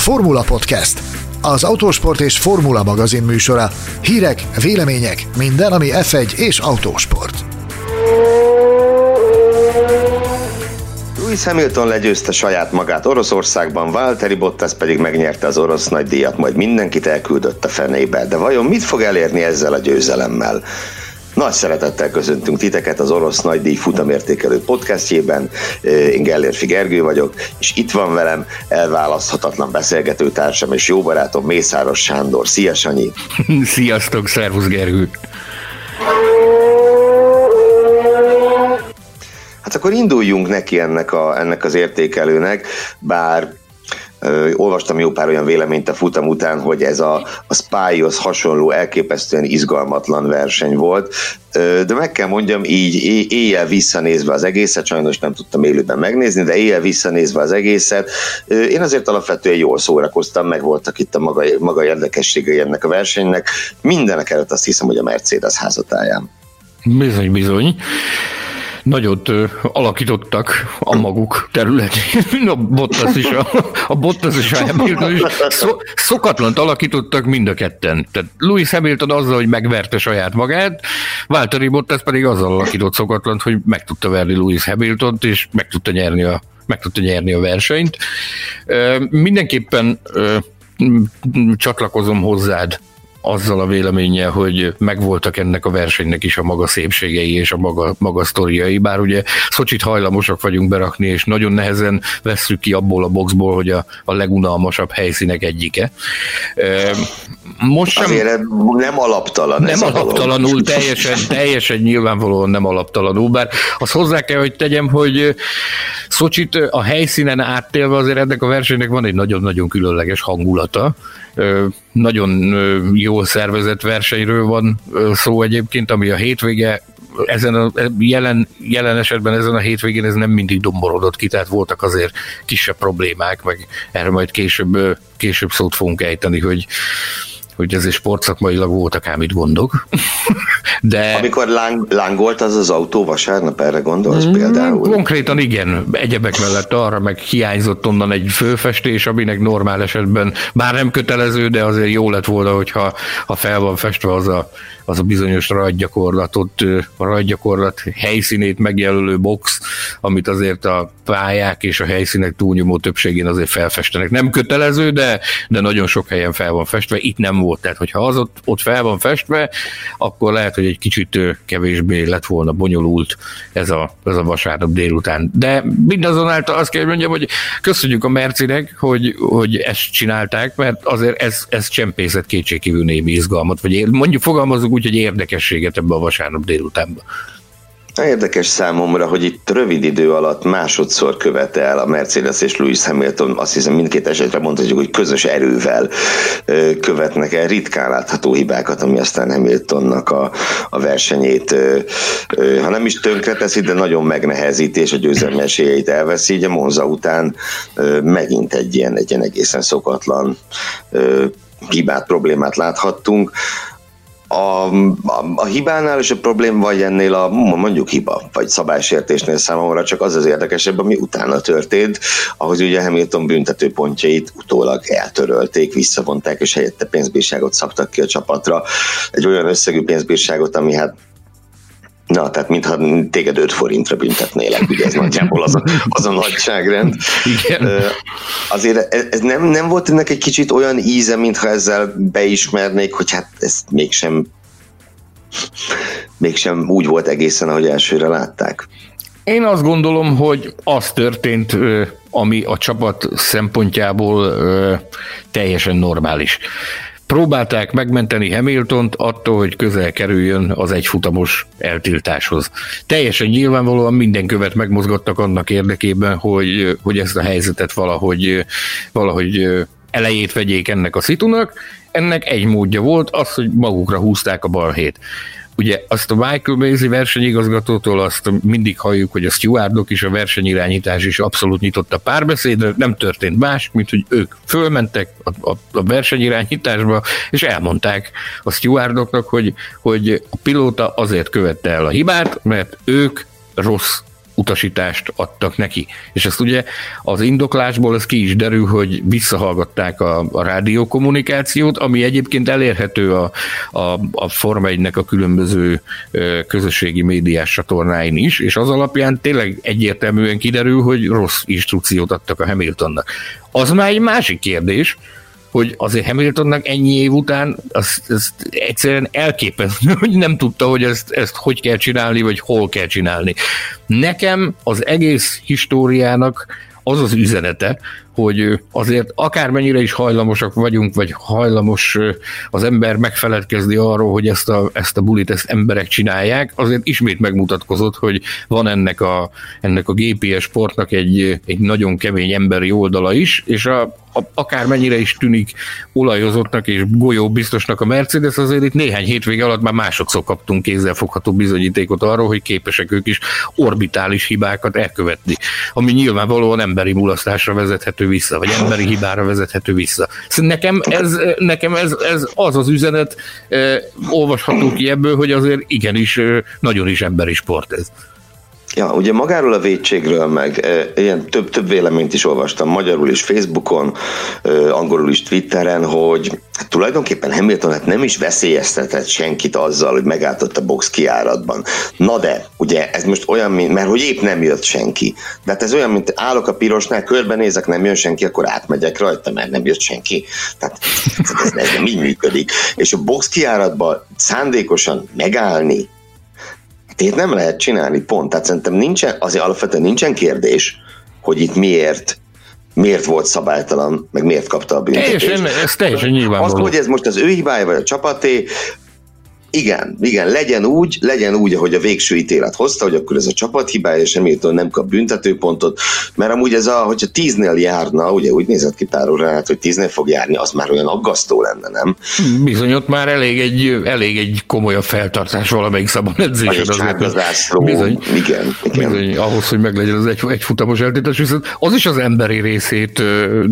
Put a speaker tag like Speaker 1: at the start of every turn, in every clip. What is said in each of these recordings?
Speaker 1: Formula Podcast, az autósport és formula magazin műsora. Hírek, vélemények, minden, ami F1 és autósport.
Speaker 2: Lewis Hamilton legyőzte saját magát Oroszországban, Valtteri Bottas pedig megnyerte az orosz nagydíjat, majd mindenkit elküldött a fenébe. De vajon mit fog elérni ezzel a győzelemmel? Nagy szeretettel köszöntünk titeket az Orosz Nagydíj futamértékelő podcastjében. Én Gellérfi Gergő vagyok, és itt van velem elválaszthatatlan beszélgetőtársam és jó barátom Mészáros Sándor. Szia Sanyi!
Speaker 3: Sziasztok, szervusz Gergő!
Speaker 2: Hát akkor induljunk neki ennek, a, ennek az értékelőnek, bár Olvastam jó pár olyan véleményt a futam után, hogy ez a, a Spyhoz hasonló elképesztően izgalmatlan verseny volt, de meg kell mondjam így éjjel visszanézve az egészet, sajnos nem tudtam élőben megnézni, de éjjel visszanézve az egészet, én azért alapvetően jól szórakoztam, meg voltak itt a maga, maga érdekességei ennek a versenynek, mindenek előtt azt hiszem, hogy a Mercedes házatáján.
Speaker 3: Bizony, bizony nagyot ö, alakítottak a maguk területén. A Bottas is, a, a Bottas is, a Hamilton is. Szó, szokatlant alakítottak mind a ketten. Tehát Louis Hamilton azzal, hogy megverte saját magát, Valtteri Bottas pedig azzal alakított szokatlant, hogy meg tudta verni Louis Hamilton-t, és meg tudta nyerni a, meg tudta nyerni a versenyt. Ö, mindenképpen ö, csatlakozom hozzád azzal a véleménnyel, hogy megvoltak ennek a versenynek is a maga szépségei és a maga, maga sztoriai, bár ugye Szocsit hajlamosak vagyunk berakni, és nagyon nehezen vesszük ki abból a boxból, hogy a, a legunalmasabb helyszínek egyike.
Speaker 2: Most sem, Azért nem alaptalan.
Speaker 3: Nem alaptalanul, teljesen, teljesen nyilvánvalóan nem alaptalanul, bár azt hozzá kell, hogy tegyem, hogy Szocsit a helyszínen áttélve azért ennek a versenynek van egy nagyon-nagyon különleges hangulata. Nagyon jól szervezett versenyről van szó egyébként, ami a hétvége ezen a jelen, jelen esetben ezen a hétvégén ez nem mindig domborodott ki, tehát voltak azért kisebb problémák, meg erre majd később, később szót fogunk ejteni, hogy hogy ezért sportszakmailag voltak ám itt gondok.
Speaker 2: De... Amikor láng, lángolt az az autó vasárnap, erre gondolsz mm, például?
Speaker 3: Konkrétan igen, egyebek mellett arra meg hiányzott onnan egy főfestés, aminek normál esetben bár nem kötelező, de azért jó lett volna, hogyha ha fel van festve az a az a bizonyos rajgyakorlatot, a rajgyakorlat helyszínét megjelölő box, amit azért a pályák és a helyszínek túlnyomó többségén azért felfestenek. Nem kötelező, de, de nagyon sok helyen fel van festve, itt nem volt. Tehát, hogyha az ott, ott fel van festve, akkor lehet, hogy egy kicsit kevésbé lett volna bonyolult ez a, ez a vasárnap délután. De mindazonáltal azt kell mondjam, hogy köszönjük a Mercinek, hogy, hogy ezt csinálták, mert azért ez, ez csempészet kétségkívül némi izgalmat, vagy mondjuk fogalmazunk úgyhogy érdekességet ebbe a vasárnap délutánba.
Speaker 2: Érdekes számomra, hogy itt rövid idő alatt másodszor követel a Mercedes és Lewis Hamilton, azt hiszem mindkét esetre mondhatjuk, hogy közös erővel követnek el ritkán látható hibákat, ami aztán Hamiltonnak a, a versenyét, ha nem is tönkreteszi, de nagyon megnehezíti, és a győzelmi esélyeit elveszi, így Monza után megint egy ilyen, egy ilyen egészen szokatlan hibát, problémát láthattunk a, a, a hibánál és a problém vagy ennél a mondjuk hiba, vagy szabálysértésnél számomra csak az az érdekesebb, ami utána történt, ahogy ugye Hamilton büntetőpontjait utólag eltörölték, visszavonták, és helyette pénzbírságot szabtak ki a csapatra. Egy olyan összegű pénzbírságot, ami hát Na, tehát mintha téged 5 forintra büntetnélek, ugye ez nagyjából az a, az a nagyságrend. Igen. Azért ez nem, nem volt ennek egy kicsit olyan íze, mintha ezzel beismernék, hogy hát ezt mégsem mégsem úgy volt egészen, ahogy elsőre látták.
Speaker 3: Én azt gondolom, hogy az történt, ami a csapat szempontjából teljesen normális. Próbálták megmenteni Hamiltont attól, hogy közel kerüljön az egyfutamos eltiltáshoz. Teljesen nyilvánvalóan minden követ megmozgattak annak érdekében, hogy, hogy ezt a helyzetet valahogy, valahogy elejét vegyék ennek a szitunak. Ennek egy módja volt az, hogy magukra húzták a balhét. Ugye azt a Michael Maisie versenyigazgatótól azt mindig halljuk, hogy a stewardok is, a versenyirányítás is abszolút nyitott a párbeszédre, nem történt más, mint hogy ők fölmentek a, a, a versenyirányításba, és elmondták a stewardoknak, hogy, hogy a pilóta azért követte el a hibát, mert ők rossz utasítást adtak neki. És ezt ugye az indoklásból ez ki is derül, hogy visszahallgatták a, a rádiókommunikációt, ami egyébként elérhető a, a, a Forma 1 a különböző közösségi médiás csatornáin is, és az alapján tényleg egyértelműen kiderül, hogy rossz instrukciót adtak a Hamiltonnak. Az már egy másik kérdés, hogy azért Hamiltonnak ennyi év után az, az egyszerűen elképesztő, hogy nem tudta, hogy ezt, ezt hogy kell csinálni, vagy hol kell csinálni. Nekem az egész históriának az az üzenete, hogy azért akármennyire is hajlamosak vagyunk, vagy hajlamos az ember megfeledkezni arról, hogy ezt a, ezt a bulit ezt emberek csinálják, azért ismét megmutatkozott, hogy van ennek a, ennek a GPS sportnak egy, egy nagyon kemény emberi oldala is, és a, akármennyire is tűnik olajozottnak és golyó biztosnak a Mercedes, azért itt néhány hétvége alatt már másodszor kaptunk kézzelfogható bizonyítékot arról, hogy képesek ők is orbitális hibákat elkövetni, ami nyilvánvalóan emberi mulasztásra vezethető vissza, vagy emberi hibára vezethető vissza. Szóval nekem ez, nekem ez, ez az az üzenet, eh, olvasható ki ebből, hogy azért igenis eh, nagyon is emberi sport ez.
Speaker 2: Ja, ugye magáról a védségről meg ilyen több, több véleményt is olvastam magyarul is Facebookon, angolul is Twitteren, hogy tulajdonképpen Hamilton hát nem is veszélyeztetett senkit azzal, hogy megállt a box kiáratban. Na de, ugye ez most olyan, mint, mert hogy épp nem jött senki. De hát ez olyan, mint állok a pirosnál, körbenézek, nem jön senki, akkor átmegyek rajta, mert nem jött senki. Tehát ez, ez nem így működik. És a box kiáratban szándékosan megállni, ilyet nem lehet csinálni, pont. Tehát szerintem nincsen, azért alapvetően nincsen kérdés, hogy itt miért miért volt szabálytalan, meg miért kapta a büntetést.
Speaker 3: Teljesen, ez teljesen nyilvánvaló.
Speaker 2: Az, hogy ez most az ő hibája, vagy a csapaté, igen, igen, legyen úgy, legyen úgy, ahogy a végső ítélet hozta, hogy akkor ez a csapat hibája, és Hamilton nem kap büntetőpontot, mert amúgy ez a, hogyha tíznél járna, ugye úgy nézett ki Pár órát, hogy tíznél fog járni, az már olyan aggasztó lenne, nem?
Speaker 3: Bizony, ott már elég egy, elég egy komolyabb feltartás valamelyik szabad edzésen.
Speaker 2: Az zászló, bizony, igen, igen.
Speaker 3: Bizony, ahhoz, hogy meglegyen az egy, egy futamos eltétes, viszont az is az emberi részét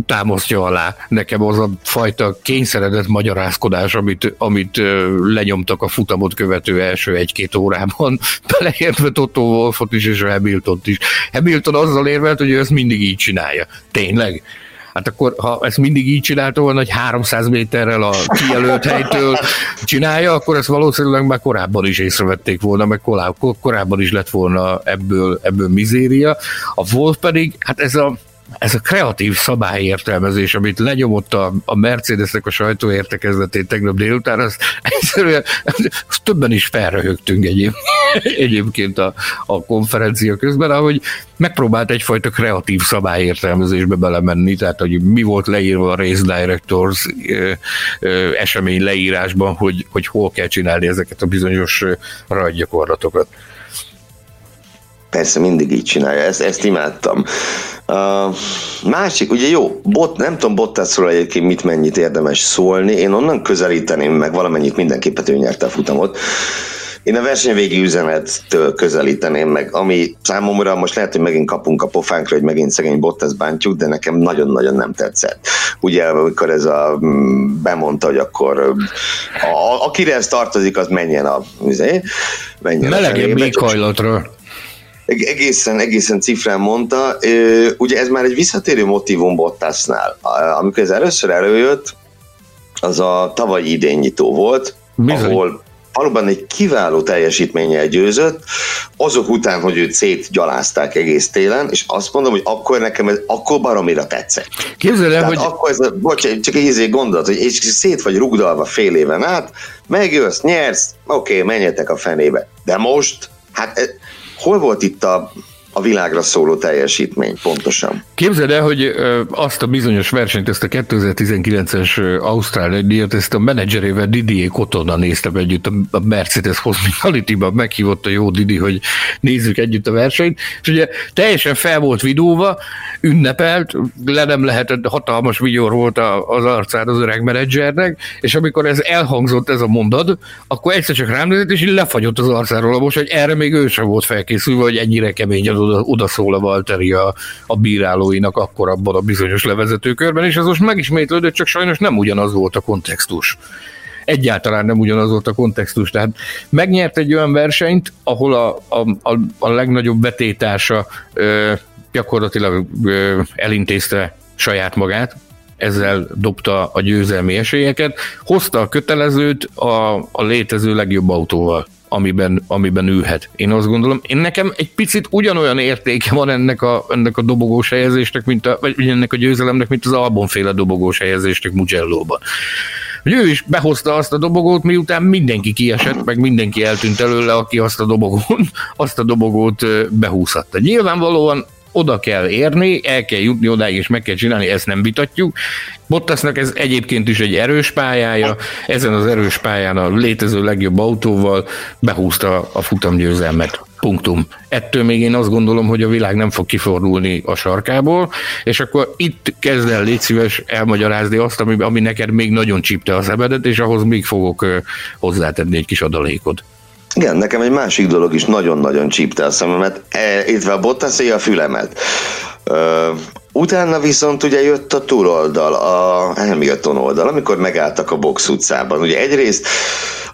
Speaker 3: támasztja alá. Nekem az a fajta kényszeredett magyarázkodás, amit, amit lenyomtak a futamot követő első egy-két órában, beleértve Toto Wolfot is és a hamilton is. Hamilton azzal érvelt, hogy ő ezt mindig így csinálja. Tényleg? Hát akkor, ha ezt mindig így csinálta volna, hogy 300 méterrel a kijelölt helytől csinálja, akkor ezt valószínűleg már korábban is észrevették volna, meg korábban is lett volna ebből, ebből mizéria. A Wolf pedig, hát ez a ez a kreatív szabályértelmezés, amit lenyomott a, a Mercedesnek a sajtóértekezletén tegnap délután, az egyszerűen az többen is felröhögtünk egyéb, egyébként a, a konferencia közben, ahogy megpróbált egyfajta kreatív szabályértelmezésbe belemenni, tehát hogy mi volt leírva a Race Directors ö, ö, esemény leírásban, hogy, hogy hol kell csinálni ezeket a bizonyos rajtgyakorlatokat.
Speaker 2: Persze mindig így csinálja, ezt, ezt imádtam. Uh, másik, ugye jó, bot, nem tudom Bottasról egyébként mit mennyit érdemes szólni, én onnan közelíteném meg valamennyit mindenképpen ő nyerte a futamot. Én a versenyvégi üzenettől közelíteném meg, ami számomra most lehet, hogy megint kapunk a pofánkra, hogy megint szegény Bottas bántjuk, de nekem nagyon-nagyon nem tetszett. Ugye, amikor ez a mm, bemondta, hogy akkor a, akire ez tartozik, az menjen a, izé,
Speaker 3: menjen Melegebb éghajlatról
Speaker 2: egészen, egészen cifrán mondta. Ugye ez már egy visszatérő motivum Bottasnál. Amikor ez először előjött, az a tavalyi idénynyitó volt, Bizony. ahol valóban egy kiváló teljesítménye győzött, azok után, hogy őt szétgyalázták egész télen, és azt mondom, hogy akkor nekem ez akkor baromira tetszett.
Speaker 3: Képzeld el, hogy...
Speaker 2: Akkor ez bocs, csak egy izé gondolat, hogy és szét vagy rugdalva fél éven át, megjössz, nyersz, oké, okay, menjetek a fenébe. De most, hát Hol volt itt a, a világra szóló teljesítmény pontosan?
Speaker 3: Képzeld el, hogy azt a bizonyos versenyt, ezt a 2019-es Ausztrál díjat, ezt a menedzserével Didier Cotonna néztem együtt a Mercedes Hospitality-ban, meghívott a jó Didi, hogy nézzük együtt a versenyt, és ugye teljesen fel volt vidóva, ünnepelt, le nem lehetett, hatalmas vigyor volt az arcán az öreg menedzsernek, és amikor ez elhangzott ez a mondat, akkor egyszer csak rám nézett, és lefagyott az arcáról most, hogy erre még ő sem volt felkészülve, hogy ennyire kemény az oda, oda szól a Valtteri a, a bírálóinak akkor abban a bizonyos levezetőkörben, és ez most megismétlődött, csak sajnos nem ugyanaz volt a kontextus. egyáltalán nem ugyanaz volt a kontextus. Tehát megnyert egy olyan versenyt, ahol a, a, a, a legnagyobb betétársa ö, gyakorlatilag ö, elintézte saját magát, ezzel dobta a győzelmi esélyeket, hozta a kötelezőt a, a létező legjobb autóval amiben, amiben ülhet. Én azt gondolom, én nekem egy picit ugyanolyan értéke van ennek a, ennek a dobogós helyezésnek, mint a, vagy ennek a győzelemnek, mint az albonféle dobogós helyezésnek Mugello-ban. Hogy ő is behozta azt a dobogót, miután mindenki kiesett, meg mindenki eltűnt előle, aki azt a dobogót, azt a dobogót behúzhatta. Nyilvánvalóan oda kell érni, el kell jutni odáig, és meg kell csinálni, ezt nem vitatjuk. Bottasnak ez egyébként is egy erős pályája, ezen az erős pályán a létező legjobb autóval behúzta a futamgyőzelmet. Punktum. Ettől még én azt gondolom, hogy a világ nem fog kifordulni a sarkából, és akkor itt kezd el, légy szíves elmagyarázni azt, ami, ami neked még nagyon csípte a szemedet, és ahhoz még fogok hozzátenni egy kis adalékot.
Speaker 2: Igen, nekem egy másik dolog is nagyon-nagyon csípte a szememet, e, itt a Bottasé a fülemet. Ö, utána viszont ugye jött a túloldal, a Hamilton oldal, amikor megálltak a box utcában. Ugye egyrészt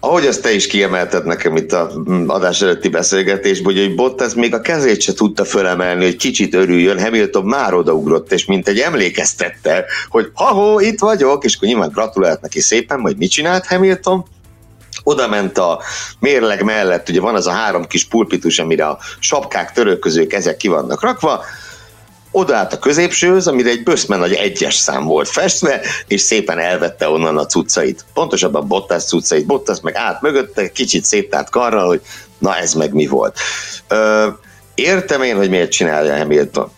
Speaker 2: ahogy azt te is kiemelted nekem itt a adás előtti beszélgetésben, hogy Bottas még a kezét se tudta fölemelni, hogy kicsit örüljön, Hamilton már odaugrott, és mint egy emlékeztette, hogy ha itt vagyok, és akkor nyilván gratulált neki szépen, majd mit csinált Hamilton? Oda ment a mérleg mellett, ugye van az a három kis pulpitus, amire a sapkák, törölközők, ezek ki vannak rakva, odaállt a középsőhöz, amire egy böszmen nagy egyes szám volt festve, és szépen elvette onnan a cuccait. Pontosabban Bottas cuccait, Bottas meg át mögötte, kicsit széttárt karral, hogy na ez meg mi volt. Ö, értem én, hogy miért csinálja Hamilton.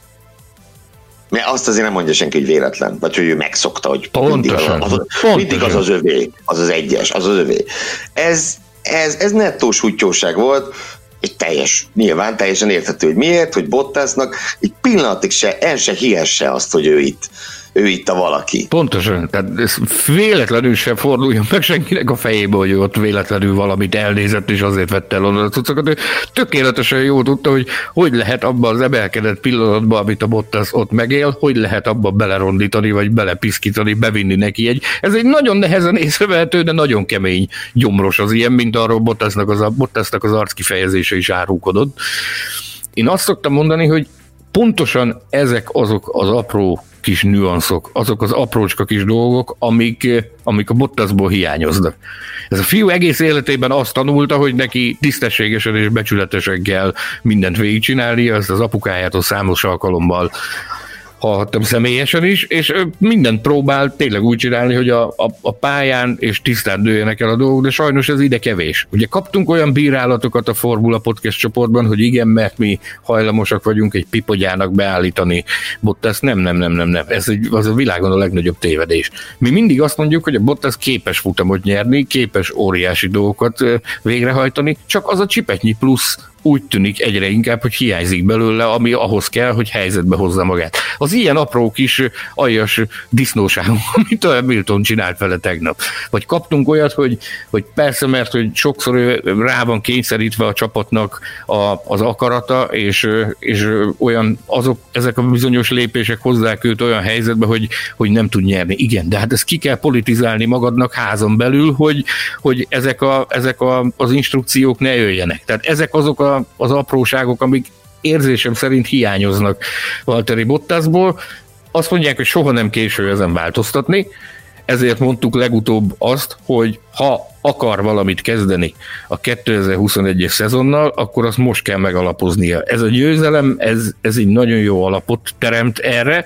Speaker 2: Mert azt azért nem mondja senki, hogy véletlen, vagy hogy ő megszokta, hogy mindig az, az, az, mindig az az övé, az az egyes, az az övé. Ez, ez, ez nettós hútyóság volt, és teljes, nyilván teljesen érthető, hogy miért, hogy Bottasnak egy pillanatig se, el se hihesse azt, hogy ő itt ő itt a valaki.
Speaker 3: Pontosan, tehát ez véletlenül sem forduljon meg senkinek a fejébe, hogy ő ott véletlenül valamit elnézett, és azért vette el onnan a cuccokat. Tökéletesen jól tudta, hogy hogy lehet abban az emelkedett pillanatban, amit a Bottas ott megél, hogy lehet abba belerondítani, vagy belepiszkítani, bevinni neki egy. Ez egy nagyon nehezen észrevehető, de nagyon kemény gyomros az ilyen, mint arról Bottasnak az, Bottasnak az arc kifejezése is árulkodott. Én azt szoktam mondani, hogy pontosan ezek azok az apró kis nüanszok, azok az aprócska kis dolgok, amik, amik a Bottasból hiányoznak. Ez a fiú egész életében azt tanulta, hogy neki tisztességesen és becsületesen kell mindent végigcsinálni, ezt az apukájától számos alkalommal hallhattam személyesen is, és mindent próbál tényleg úgy csinálni, hogy a, a, a pályán és tisztán dőjenek el a dolgok, de sajnos ez ide kevés. Ugye kaptunk olyan bírálatokat a Formula Podcast csoportban, hogy igen, mert mi hajlamosak vagyunk egy pipogyának beállítani Bottas. Nem, nem, nem, nem, nem. Ez egy, az a világon a legnagyobb tévedés. Mi mindig azt mondjuk, hogy a Bottas képes futamot nyerni, képes óriási dolgokat végrehajtani, csak az a csipetnyi plusz úgy tűnik egyre inkább, hogy hiányzik belőle, ami ahhoz kell, hogy helyzetbe hozza magát. Az ilyen apró kis aljas disznóságok, amit a Milton csinált vele tegnap. Vagy kaptunk olyat, hogy, hogy persze, mert hogy sokszor rá van kényszerítve a csapatnak a, az akarata, és, és olyan azok, ezek a bizonyos lépések hozzák őt olyan helyzetbe, hogy, hogy nem tud nyerni. Igen, de hát ezt ki kell politizálni magadnak házon belül, hogy, hogy ezek, a, ezek a, az instrukciók ne jöjjenek. Tehát ezek azok a az apróságok, amik érzésem szerint hiányoznak Valtteri Bottasból. Azt mondják, hogy soha nem késő ezen változtatni, ezért mondtuk legutóbb azt, hogy ha akar valamit kezdeni a 2021-es szezonnal, akkor azt most kell megalapoznia. Ez a győzelem, ez, ez egy nagyon jó alapot teremt erre,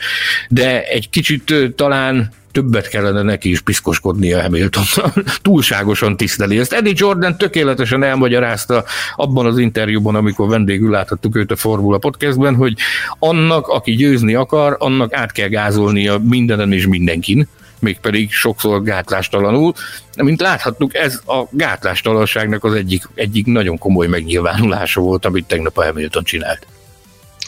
Speaker 3: de egy kicsit talán többet kellene neki is piszkoskodnia Hamilton. Túlságosan tiszteli ezt. Eddie Jordan tökéletesen elmagyarázta abban az interjúban, amikor vendégül láthattuk őt a Formula Podcastben, hogy annak, aki győzni akar, annak át kell gázolnia mindenen és mindenkin mégpedig sokszor gátlástalanul. Mint láthattuk, ez a gátlástalanságnak az egyik, egyik nagyon komoly megnyilvánulása volt, amit tegnap a Hamilton csinált.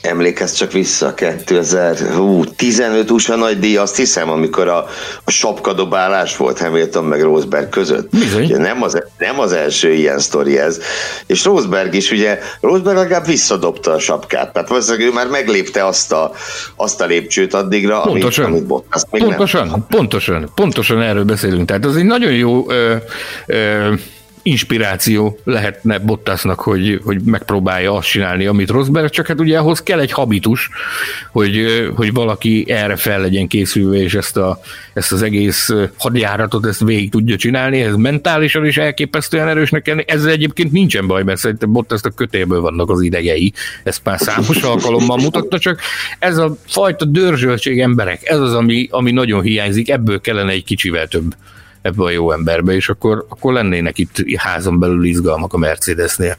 Speaker 2: Emlékezz csak vissza, 2015 USA nagy díj, azt hiszem, amikor a, a sapkadobálás volt Hamilton meg Rosberg között.
Speaker 3: Bizony.
Speaker 2: Ugye nem, az, nem az első ilyen sztori ez. És Rosberg is, ugye, Rosberg legalább visszadobta a sapkát, tehát valószínűleg ő már meglépte azt a, azt a lépcsőt addigra,
Speaker 3: pontosan.
Speaker 2: amit, amit Bottas még
Speaker 3: pontosan,
Speaker 2: nem.
Speaker 3: Pontosan, pontosan erről beszélünk. Tehát az egy nagyon jó ö, ö, inspiráció lehetne Bottasnak, hogy, hogy megpróbálja azt csinálni, amit Rosberg, csak hát ugye ahhoz kell egy habitus, hogy, hogy valaki erre fel legyen készülve, és ezt, a, ezt az egész hadjáratot ezt végig tudja csinálni, ez mentálisan is elképesztően erősnek kell. Ezzel egyébként nincsen baj, mert szerintem Bottasnak kötélből vannak az idegei, ezt már számos alkalommal mutatta, csak ez a fajta dörzsöltség emberek, ez az, ami, ami nagyon hiányzik, ebből kellene egy kicsivel több ebbe a jó emberbe, és akkor, akkor lennének itt házon belül izgalmak a Mercedesnél.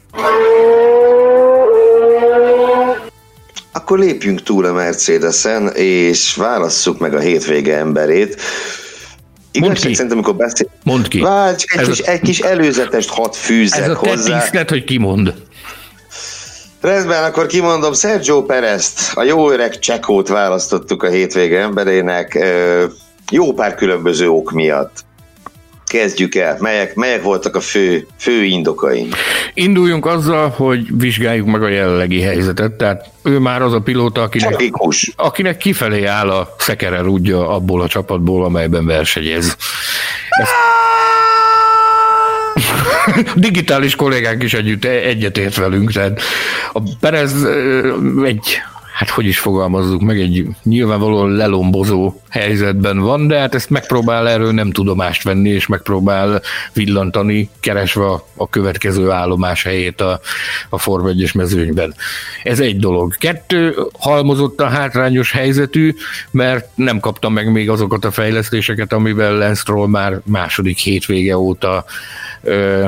Speaker 2: Akkor lépjünk túl a Mercedesen, és válasszuk meg a hétvége emberét. Igazság szerintem, amikor beszél...
Speaker 3: Mondd ki.
Speaker 2: Várj, egy, ez kis, a... egy kis előzetest hat fűzzek
Speaker 3: ez a
Speaker 2: hozzá.
Speaker 3: tisztlet, hogy kimond.
Speaker 2: Rendben, akkor kimondom, Sergio Perezt, a jó öreg Csekót választottuk a hétvége emberének, jó pár különböző ok miatt kezdjük el. Melyek, melyek voltak a fő, fő indokaim?
Speaker 3: Induljunk azzal, hogy vizsgáljuk meg a jelenlegi helyzetet. Tehát ő már az a pilóta, akinek, akinek kifelé áll a szekere rúdja abból a csapatból, amelyben versenyez. Ezt digitális kollégák is együtt egyetért velünk, tehát a Perez egy hát hogy is fogalmazzuk meg, egy nyilvánvalóan lelombozó helyzetben van, de hát ezt megpróbál erről nem tudomást venni, és megpróbál villantani, keresve a következő állomás helyét a, a Form 1 mezőnyben. Ez egy dolog. Kettő, halmozott a hátrányos helyzetű, mert nem kapta meg még azokat a fejlesztéseket, amivel Lance Stroll már második hétvége óta ö,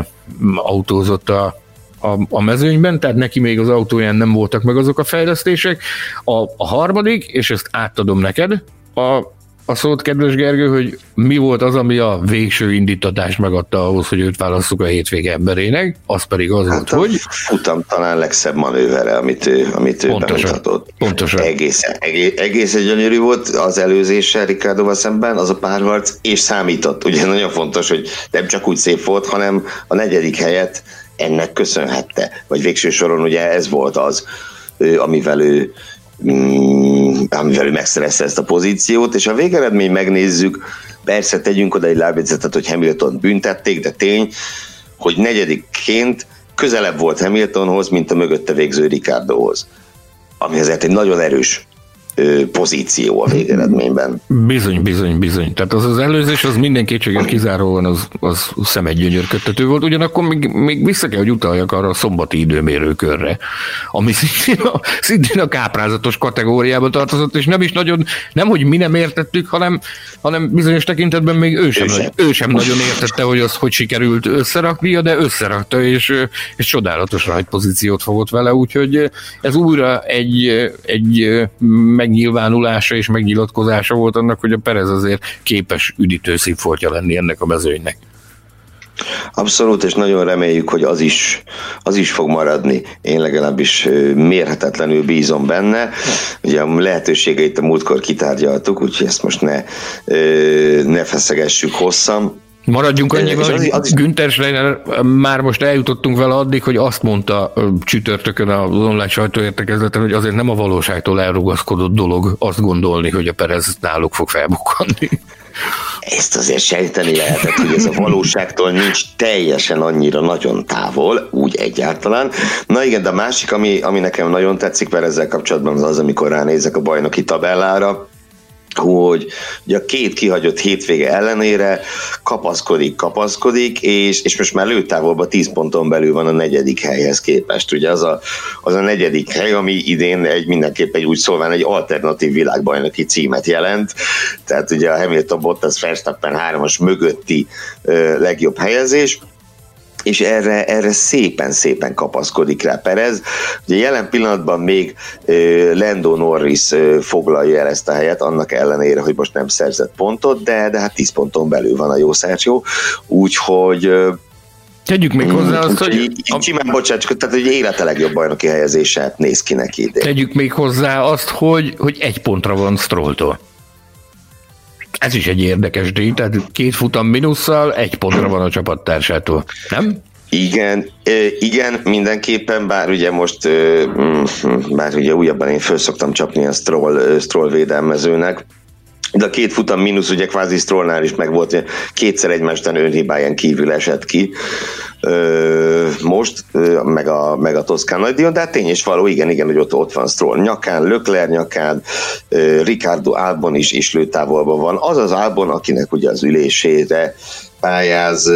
Speaker 3: autózott a a, a mezőnyben, tehát neki még az autóján nem voltak meg azok a fejlesztések. A, a harmadik, és ezt átadom neked, a, a szót, kedves Gergő, hogy mi volt az, ami a végső indítatást megadta ahhoz, hogy őt válasszuk a hétvége emberének, az pedig az hát volt, hogy...
Speaker 2: Futam talán legszebb manővere, amit ő, amit ő pontosan, bemutatott.
Speaker 3: Pontosan.
Speaker 2: Egészen, egész, egészen gyönyörű volt az előzéssel Ricardoval szemben, az a párharc, és számított. Ugye nagyon fontos, hogy nem csak úgy szép volt, hanem a negyedik helyet ennek köszönhette. Vagy végső soron ugye ez volt az, amivel ő, mm, amivel ő megszerezte ezt a pozíciót, és a végeredmény megnézzük, persze tegyünk oda egy lábjegyzetet, hogy Hamilton büntették, de tény, hogy negyedikként közelebb volt Hamiltonhoz, mint a mögötte végző Ricardohoz. Ami azért egy nagyon erős pozíció a végeredményben.
Speaker 3: Bizony, bizony, bizony. Tehát az az előzés, az minden kétséget kizáróan az, az szemegygyönyörködtető volt, ugyanakkor még, még vissza kell, hogy utaljak arra a szombati időmérőkörre, ami szintén a, szintén a káprázatos kategóriába tartozott, és nem is nagyon, nem hogy mi nem értettük, hanem, hanem bizonyos tekintetben még ő sem, ő sem. Nagy, ő sem nagyon értette, hogy az hogy sikerült összeraknia, de összerakta, és, és csodálatos rajtpozíciót fogott vele, úgyhogy ez újra egy, egy meg megnyilvánulása és megnyilatkozása volt annak, hogy a Perez azért képes üdítő szívfoltja lenni ennek a mezőnynek.
Speaker 2: Abszolút, és nagyon reméljük, hogy az is, az is fog maradni. Én legalábbis mérhetetlenül bízom benne. Ugye a lehetőségeit a múltkor kitárgyaltuk, úgyhogy ezt most ne, ne feszegessük hosszan.
Speaker 3: Maradjunk annyiban, hogy az, Günther Schreiner már most eljutottunk vele addig, hogy azt mondta csütörtökön az online sajtóértekezleten, hogy azért nem a valóságtól elrugaszkodott dolog azt gondolni, hogy a Perez náluk fog felbukkanni.
Speaker 2: Ezt azért sejteni lehetett, hogy ez a valóságtól nincs teljesen annyira nagyon távol, úgy egyáltalán. Na igen, de a másik, ami, ami nekem nagyon tetszik, mert ezzel kapcsolatban az az, amikor ránézek a bajnoki tabellára, hogy ugye a két kihagyott hétvége ellenére kapaszkodik, kapaszkodik, és, és most már lőtávolban 10 ponton belül van a negyedik helyhez képest. Ugye az a, az a negyedik hely, ami idén egy mindenképp egy úgy szólván egy alternatív világbajnoki címet jelent. Tehát ugye a Hamilton Bottas Verstappen 3-as mögötti ö, legjobb helyezés és erre, erre szépen-szépen kapaszkodik rá Perez. Ugye jelen pillanatban még Lando Norris foglalja el ezt a helyet, annak ellenére, hogy most nem szerzett pontot, de, de hát 10 ponton belül van a jó Sergio, úgyhogy
Speaker 3: Tegyük még hozzá azt, hogy... Így
Speaker 2: simán bocsánat, tehát hogy élete legjobb bajnoki helyezése néz ki neki idén.
Speaker 3: Tegyük még hozzá azt, hogy, hogy egy pontra van Strolltól. Ez is egy érdekes díj, tehát két futam minusszal egy pontra van a csapattársától, nem?
Speaker 2: Igen, igen, mindenképpen, bár ugye most, mm, bár ugye újabban én föl szoktam csapni a Stroll, Stroll védelmezőnek, de a két futam mínusz ugye kvázi Strollnál is meg volt, kétszer egymástan önhibáján kívül esett ki most, meg a, meg a Toszkán nagydíjon, de hát tény és való, igen, igen, hogy ott, ott van Stroll nyakán, Lökler nyakán, Ricardo Albon is, is lőtávolban van. Az az Albon, akinek ugye az ülésére pályáz,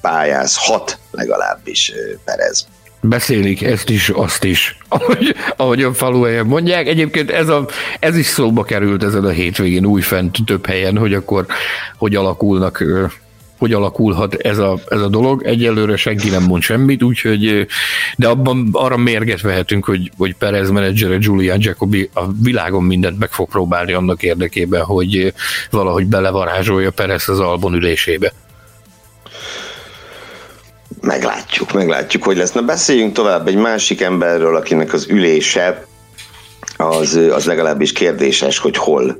Speaker 2: pályázhat legalábbis Perez
Speaker 3: beszélik ezt is, azt is, ahogy, ahogy a faluhelyen mondják. Egyébként ez, a, ez is szóba került ezen a hétvégén újfent több helyen, hogy akkor hogy alakulnak hogy alakulhat ez a, ez a dolog. Egyelőre senki nem mond semmit, úgyhogy, de abban arra mérget vehetünk, hogy, hogy Perez menedzsere Julian Jacobi a világon mindent meg fog próbálni annak érdekében, hogy valahogy belevarázsolja Perez az Albon ülésébe.
Speaker 2: Meglátjuk, meglátjuk, hogy lesz. Na beszéljünk tovább egy másik emberről, akinek az ülése az, az legalábbis kérdéses, hogy hol.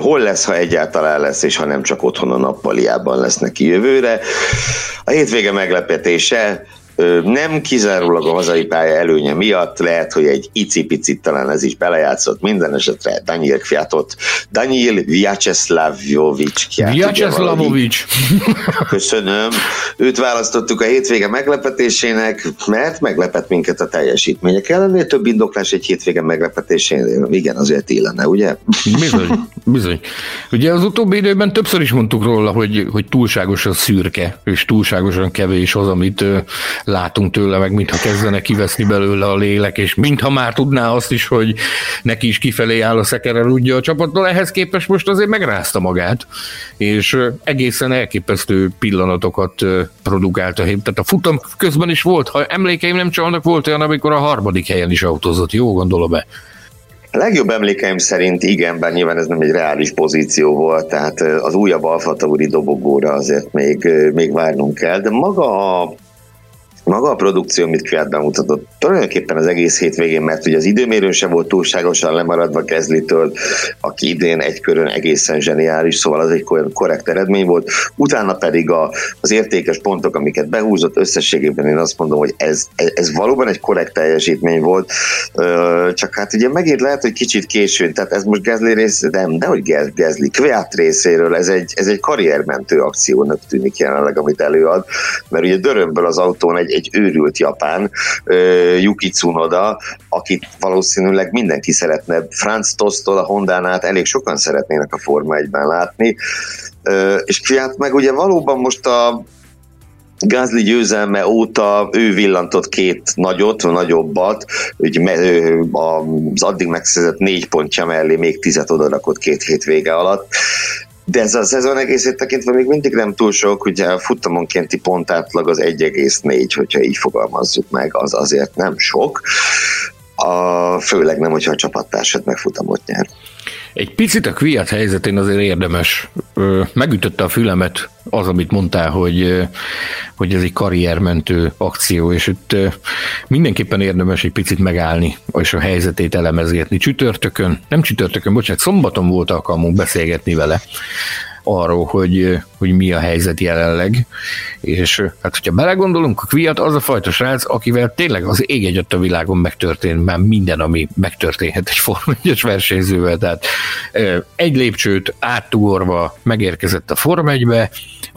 Speaker 2: Hol lesz, ha egyáltalán lesz, és ha nem csak otthon a nappaliában lesz neki jövőre. A hétvége meglepetése, nem kizárólag a hazai pálya előnye miatt, lehet, hogy egy icipicit talán ez is belejátszott, minden esetre Daniel Kviatot, Daniel Vyacheslavovics
Speaker 3: Vyacheslavovics.
Speaker 2: Köszönöm. Őt választottuk a hétvége meglepetésének, mert meglepett minket a teljesítmények ellenére. Több indoklás egy hétvége meglepetésénél. Igen, azért illene, ugye?
Speaker 3: Bizony, bizony. Ugye az utóbbi időben többször is mondtuk róla, hogy, hogy túlságosan szürke, és túlságosan kevés az, amit látunk tőle, meg mintha kezdene kiveszni belőle a lélek, és mintha már tudná azt is, hogy neki is kifelé áll a szekere rúdja a csapattól, ehhez képest most azért megrázta magát, és egészen elképesztő pillanatokat produkált a hét. Tehát a futam közben is volt, ha emlékeim nem csalnak, volt olyan, amikor a harmadik helyen is autózott, jó gondolom-e?
Speaker 2: A legjobb emlékeim szerint igen, bár nyilván ez nem egy reális pozíció volt, tehát az újabb Alfa Tauri dobogóra azért még, még várnunk kell, de maga a maga a produkció, amit Kviat bemutatott, tulajdonképpen az egész hétvégén, mert ugye az időmérőn sem volt túlságosan lemaradva Kezlitől, aki idén egy körön egészen zseniális, szóval az egy korrekt eredmény volt. Utána pedig a, az értékes pontok, amiket behúzott, összességében én azt mondom, hogy ez, ez, valóban egy korrekt teljesítmény volt, csak hát ugye megint lehet, hogy kicsit későn, tehát ez most Gezli rész, nem, de hogy Gezli, Kviat részéről ez egy, ez egy karriermentő akciónak tűnik jelenleg, amit előad, mert ugye dörömből az autón egy, egy őrült japán, Yuki Tsunoda, akit valószínűleg mindenki szeretne. Franz Tostól a Hondán át elég sokan szeretnének a Forma 1-ben látni, és Kviat meg ugye valóban most a Gázli győzelme óta ő villantott két nagyot, nagyobbat, hogy az addig megszerzett négy pontja mellé még tizet odarakott két hétvége alatt, de ez a szezon egészét tekintve még mindig nem túl sok, ugye a futamonkénti pontátlag az 1,4, hogyha így fogalmazzuk meg, az azért nem sok, a, főleg nem, hogyha a csapattársad megfutamot nyer.
Speaker 3: Egy picit a Kviat helyzetén azért érdemes. Megütötte a fülemet az, amit mondtál, hogy, hogy ez egy karriermentő akció, és itt mindenképpen érdemes egy picit megállni, és a helyzetét elemezgetni. Csütörtökön, nem csütörtökön, bocsánat, szombaton volt alkalmunk beszélgetni vele, arról, hogy, hogy mi a helyzet jelenleg, és hát hogyha belegondolunk, a Kviat az a fajta srác, akivel tényleg az ég egyet a világon megtörtént már minden, ami megtörténhet egy Forma 1 versenyzővel, tehát egy lépcsőt áttugorva megérkezett a Forma 1-be,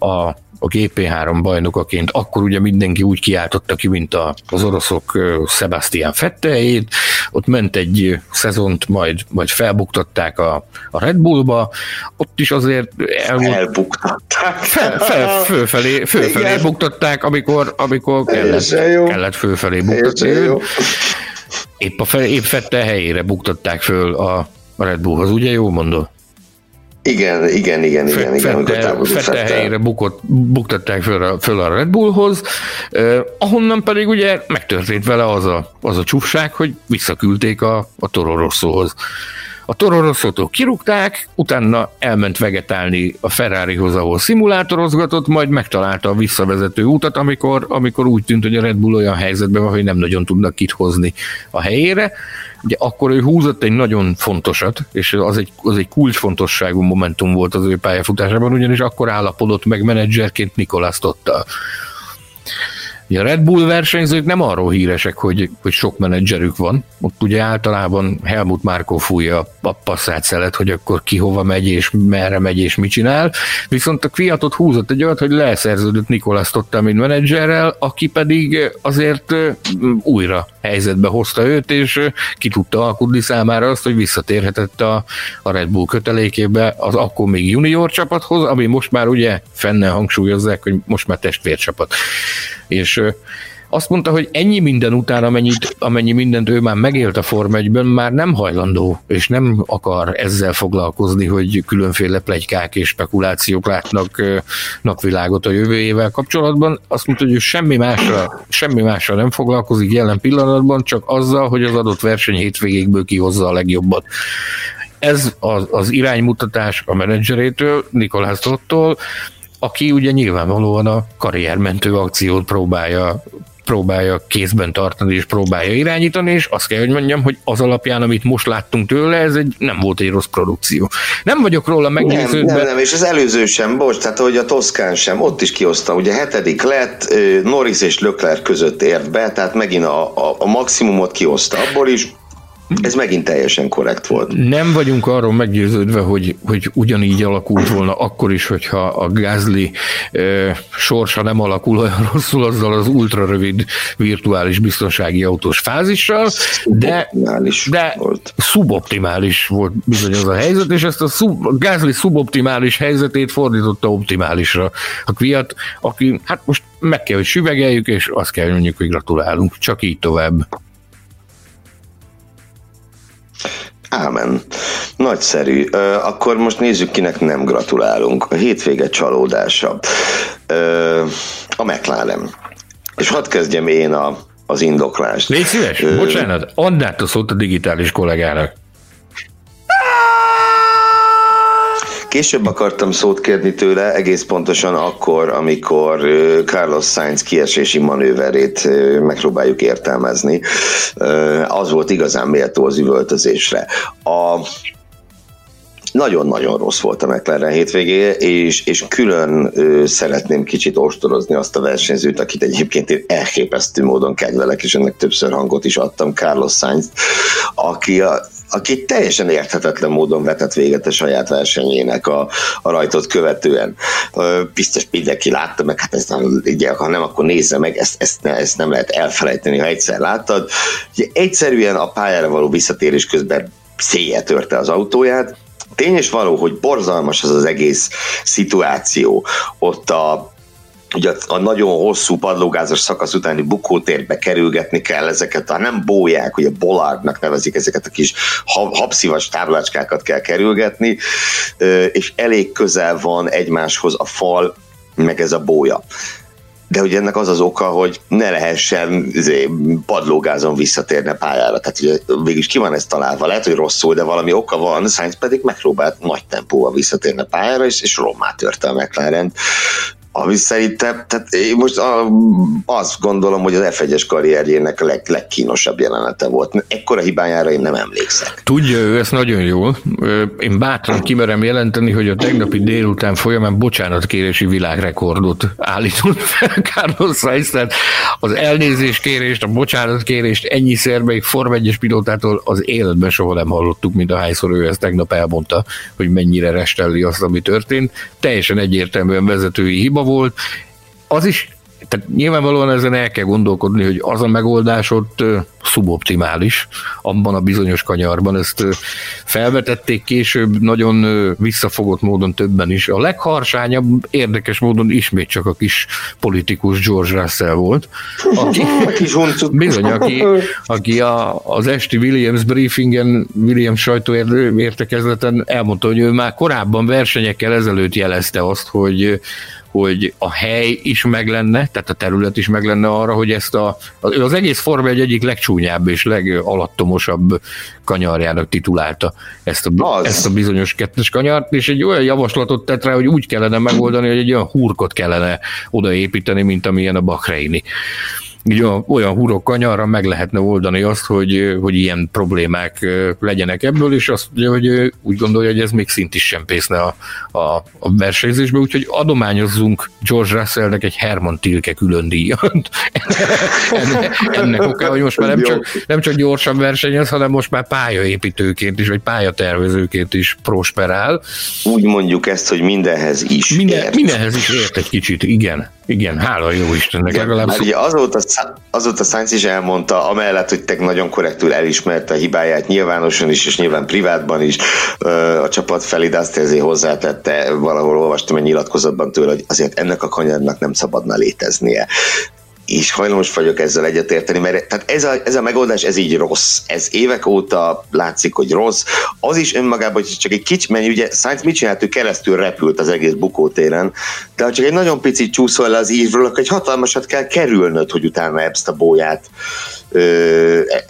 Speaker 3: a a GP3 bajnokaként, akkor ugye mindenki úgy kiáltotta ki, mint a, az oroszok Sebastian Fetteljét, ott ment egy szezont, majd, majd felbuktatták a, a Red Bullba, ott is azért
Speaker 2: el elbuktatták.
Speaker 3: Fel, fel, fölfelé, fölfelé buktatták, amikor, amikor kellett, kellett fölfelé buktatni. Épp, a fel, épp Fette helyére buktatták föl a, a Red Bullhoz, ugye jó mondod?
Speaker 2: Igen, igen, igen, igen. igen
Speaker 3: fette, fette helyére bukott, buktatták föl a, föl a Red Bullhoz, eh, ahonnan pedig ugye megtörtént vele az a, az a csúfság, hogy visszaküldték a, a Toro Rossóhoz A Toro Rosszot kirúgták, utána elment vegetálni a Ferrarihoz, ahol szimulátorozgatott, majd megtalálta a visszavezető utat, amikor, amikor úgy tűnt, hogy a Red Bull olyan helyzetben van, hogy nem nagyon tudnak kit hozni a helyére. Ugye akkor ő húzott egy nagyon fontosat, és az egy, az egy kulcsfontosságú momentum volt az ő pályafutásában, ugyanis akkor állapodott meg menedzserként Nikolász Tottal. A Red Bull versenyzők nem arról híresek, hogy, hogy sok menedzserük van. Ott ugye általában Helmut Márkó fújja a passzát szelet, hogy akkor ki hova megy, és merre megy, és mit csinál. Viszont a Kviatot húzott egy olyat, hogy leszerződött Nikolász Totta, mint menedzserrel, aki pedig azért újra helyzetbe hozta őt, és ki tudta alkudni számára azt, hogy visszatérhetett a, a Red Bull kötelékébe az akkor még junior csapathoz, ami most már ugye fenne hangsúlyozzák, hogy most már testvércsapat. És azt mondta, hogy ennyi minden után, amennyit, amennyi mindent ő már megélt a Form 1 már nem hajlandó, és nem akar ezzel foglalkozni, hogy különféle plegykák és spekulációk látnak napvilágot a jövőjével kapcsolatban. Azt mondta, hogy ő semmi másra, semmi másra nem foglalkozik jelen pillanatban, csak azzal, hogy az adott verseny hétvégékből kihozza a legjobbat. Ez az, az iránymutatás a menedzserétől, Nikolász Tottól, aki ugye nyilvánvalóan a karriermentő akciót próbálja próbálja kézben tartani és próbálja irányítani, és azt kell, hogy mondjam, hogy az alapján, amit most láttunk tőle, ez egy, nem volt egy rossz produkció. Nem vagyok róla meggyőződve.
Speaker 2: Nem, nem, nem, és az előző sem, bocs, tehát hogy a Toszkán sem, ott is kihozta, ugye hetedik lett, Norris és Lökler között ért be, tehát megint a, a, a maximumot kihozta abból is, ez megint teljesen korrekt volt.
Speaker 3: Nem vagyunk arról meggyőződve, hogy, hogy ugyanígy alakult volna akkor is, hogyha a Gázli e, sorsa nem alakul olyan rosszul azzal az ultrarövid virtuális biztonsági autós fázissal, de, de volt. szuboptimális volt bizony az a helyzet, és ezt a, szub, Gázli szuboptimális helyzetét fordította optimálisra. A Kviat, aki hát most meg kell, hogy süvegeljük, és azt kell, mondjuk, hogy gratulálunk. Csak így tovább.
Speaker 2: Ámen. Nagyszerű. Akkor most nézzük, kinek nem gratulálunk. A hétvége csalódása. A McLaren. És hadd kezdjem én a, az indoklást.
Speaker 3: Légy szíves, bocsánat, add át a szót a digitális kollégának.
Speaker 2: Később akartam szót kérni tőle, egész pontosan akkor, amikor Carlos Sainz kiesési manőverét megpróbáljuk értelmezni. Az volt igazán méltó az üvöltözésre. A nagyon-nagyon rossz volt a McLaren hétvégé, és, és külön ö, szeretném kicsit ostorozni azt a versenyzőt, akit egyébként én elképesztő módon kedvelek, és ennek többször hangot is adtam, Carlos Sainz, aki a, aki teljesen érthetetlen módon vetett véget a saját versenyének a, a rajtot követően. Biztos mindenki látta, meg hát ezt ugye, ha nem, akkor nézze meg, ezt, ezt, ne, ezt nem lehet elfelejteni, ha egyszer láttad. Ugye, egyszerűen a pályára való visszatérés közben széje törte az autóját, Tény és való, hogy borzalmas az az egész szituáció. Ott a, ugye a nagyon hosszú padlógázos szakasz utáni bukótérbe kerülgetni kell ezeket, a nem bóják, ugye bolardnak nevezik ezeket a kis habszivas táblácskákat kell kerülgetni, és elég közel van egymáshoz a fal, meg ez a bója. De ugye ennek az az oka, hogy ne lehessen izé, padlógázon visszatérni a pályára. Tehát ugye végülis ki van ez találva, lehet, hogy rosszul, de valami oka van, Sainz pedig megpróbált nagy tempóval visszatérni a pályára, és, és rommá törte a McLaren ami szerintem, tehát én most a, azt gondolom, hogy az F1-es karrierjének a leg, legkínosabb jelenete volt. Ekkora hibájára én nem emlékszek.
Speaker 3: Tudja ő ezt nagyon jól. Én bátran kimerem jelenteni, hogy a tegnapi délután folyamán bocsánatkérési világrekordot állított fel Carlos Sainz, tehát az elnézéskérést, a bocsánatkérést ennyiszer még Form 1 pilótától az életben soha nem hallottuk, mint ahányszor ő ezt tegnap elmondta, hogy mennyire restelli azt, ami történt. Teljesen egyértelműen vezetői hiba volt. Az is, tehát nyilvánvalóan ezen el kell gondolkodni, hogy az a megoldás ott szuboptimális abban a bizonyos kanyarban. Ezt felvetették később nagyon visszafogott módon többen is. A legharsányabb érdekes módon ismét csak a kis politikus George Russell volt. Aki, bizony, aki, aki a, az esti Williams briefingen, Williams sajtóértekezleten elmondta, hogy ő már korábban versenyekkel ezelőtt jelezte azt, hogy hogy a hely is meg lenne, tehát a terület is meg lenne arra, hogy ezt a, az egész Forma egy egyik legcsúnyább és legalattomosabb kanyarjának titulálta ezt a, ezt a bizonyos kettes kanyart, és egy olyan javaslatot tett rá, hogy úgy kellene megoldani, hogy egy olyan hurkot kellene odaépíteni, mint amilyen a Bahreini így olyan hurok kanyarra meg lehetne oldani azt, hogy, hogy ilyen problémák legyenek ebből, és azt mondja, hogy úgy gondolja, hogy ez még szint is sem pészne a, a, a versenyzésbe, úgyhogy adományozzunk George Russellnek egy Herman Tilke külön díjat. ennek, ennek oka, hogy most már nem csak, nem csak gyorsan versenyez, hanem most már pályaépítőként is, vagy pályatervezőként is prosperál.
Speaker 2: Úgy mondjuk ezt, hogy mindenhez is
Speaker 3: Minden, ért. Mindenhez is ért egy kicsit, igen. Igen, hála jó Istennek.
Speaker 2: Igen, legalább ugye azóta, azóta Sainz is elmondta, amellett, hogy te nagyon korrektül elismerte a hibáját nyilvánosan is, és nyilván privátban is a csapat felé, de azt ezért hozzátette, valahol olvastam egy nyilatkozatban tőle, hogy azért ennek a kanyarnak nem szabadna léteznie és hajlamos vagyok ezzel egyetérteni, mert tehát ez, a, ez a megoldás, ez így rossz. Ez évek óta látszik, hogy rossz. Az is önmagában, hogy csak egy kicsi, mert ugye Sainz mit csinált, ő keresztül repült az egész bukótéren, de ha csak egy nagyon picit csúszol le az ívről, akkor egy hatalmasat kell kerülnöd, hogy utána ezt a bóját ö, e,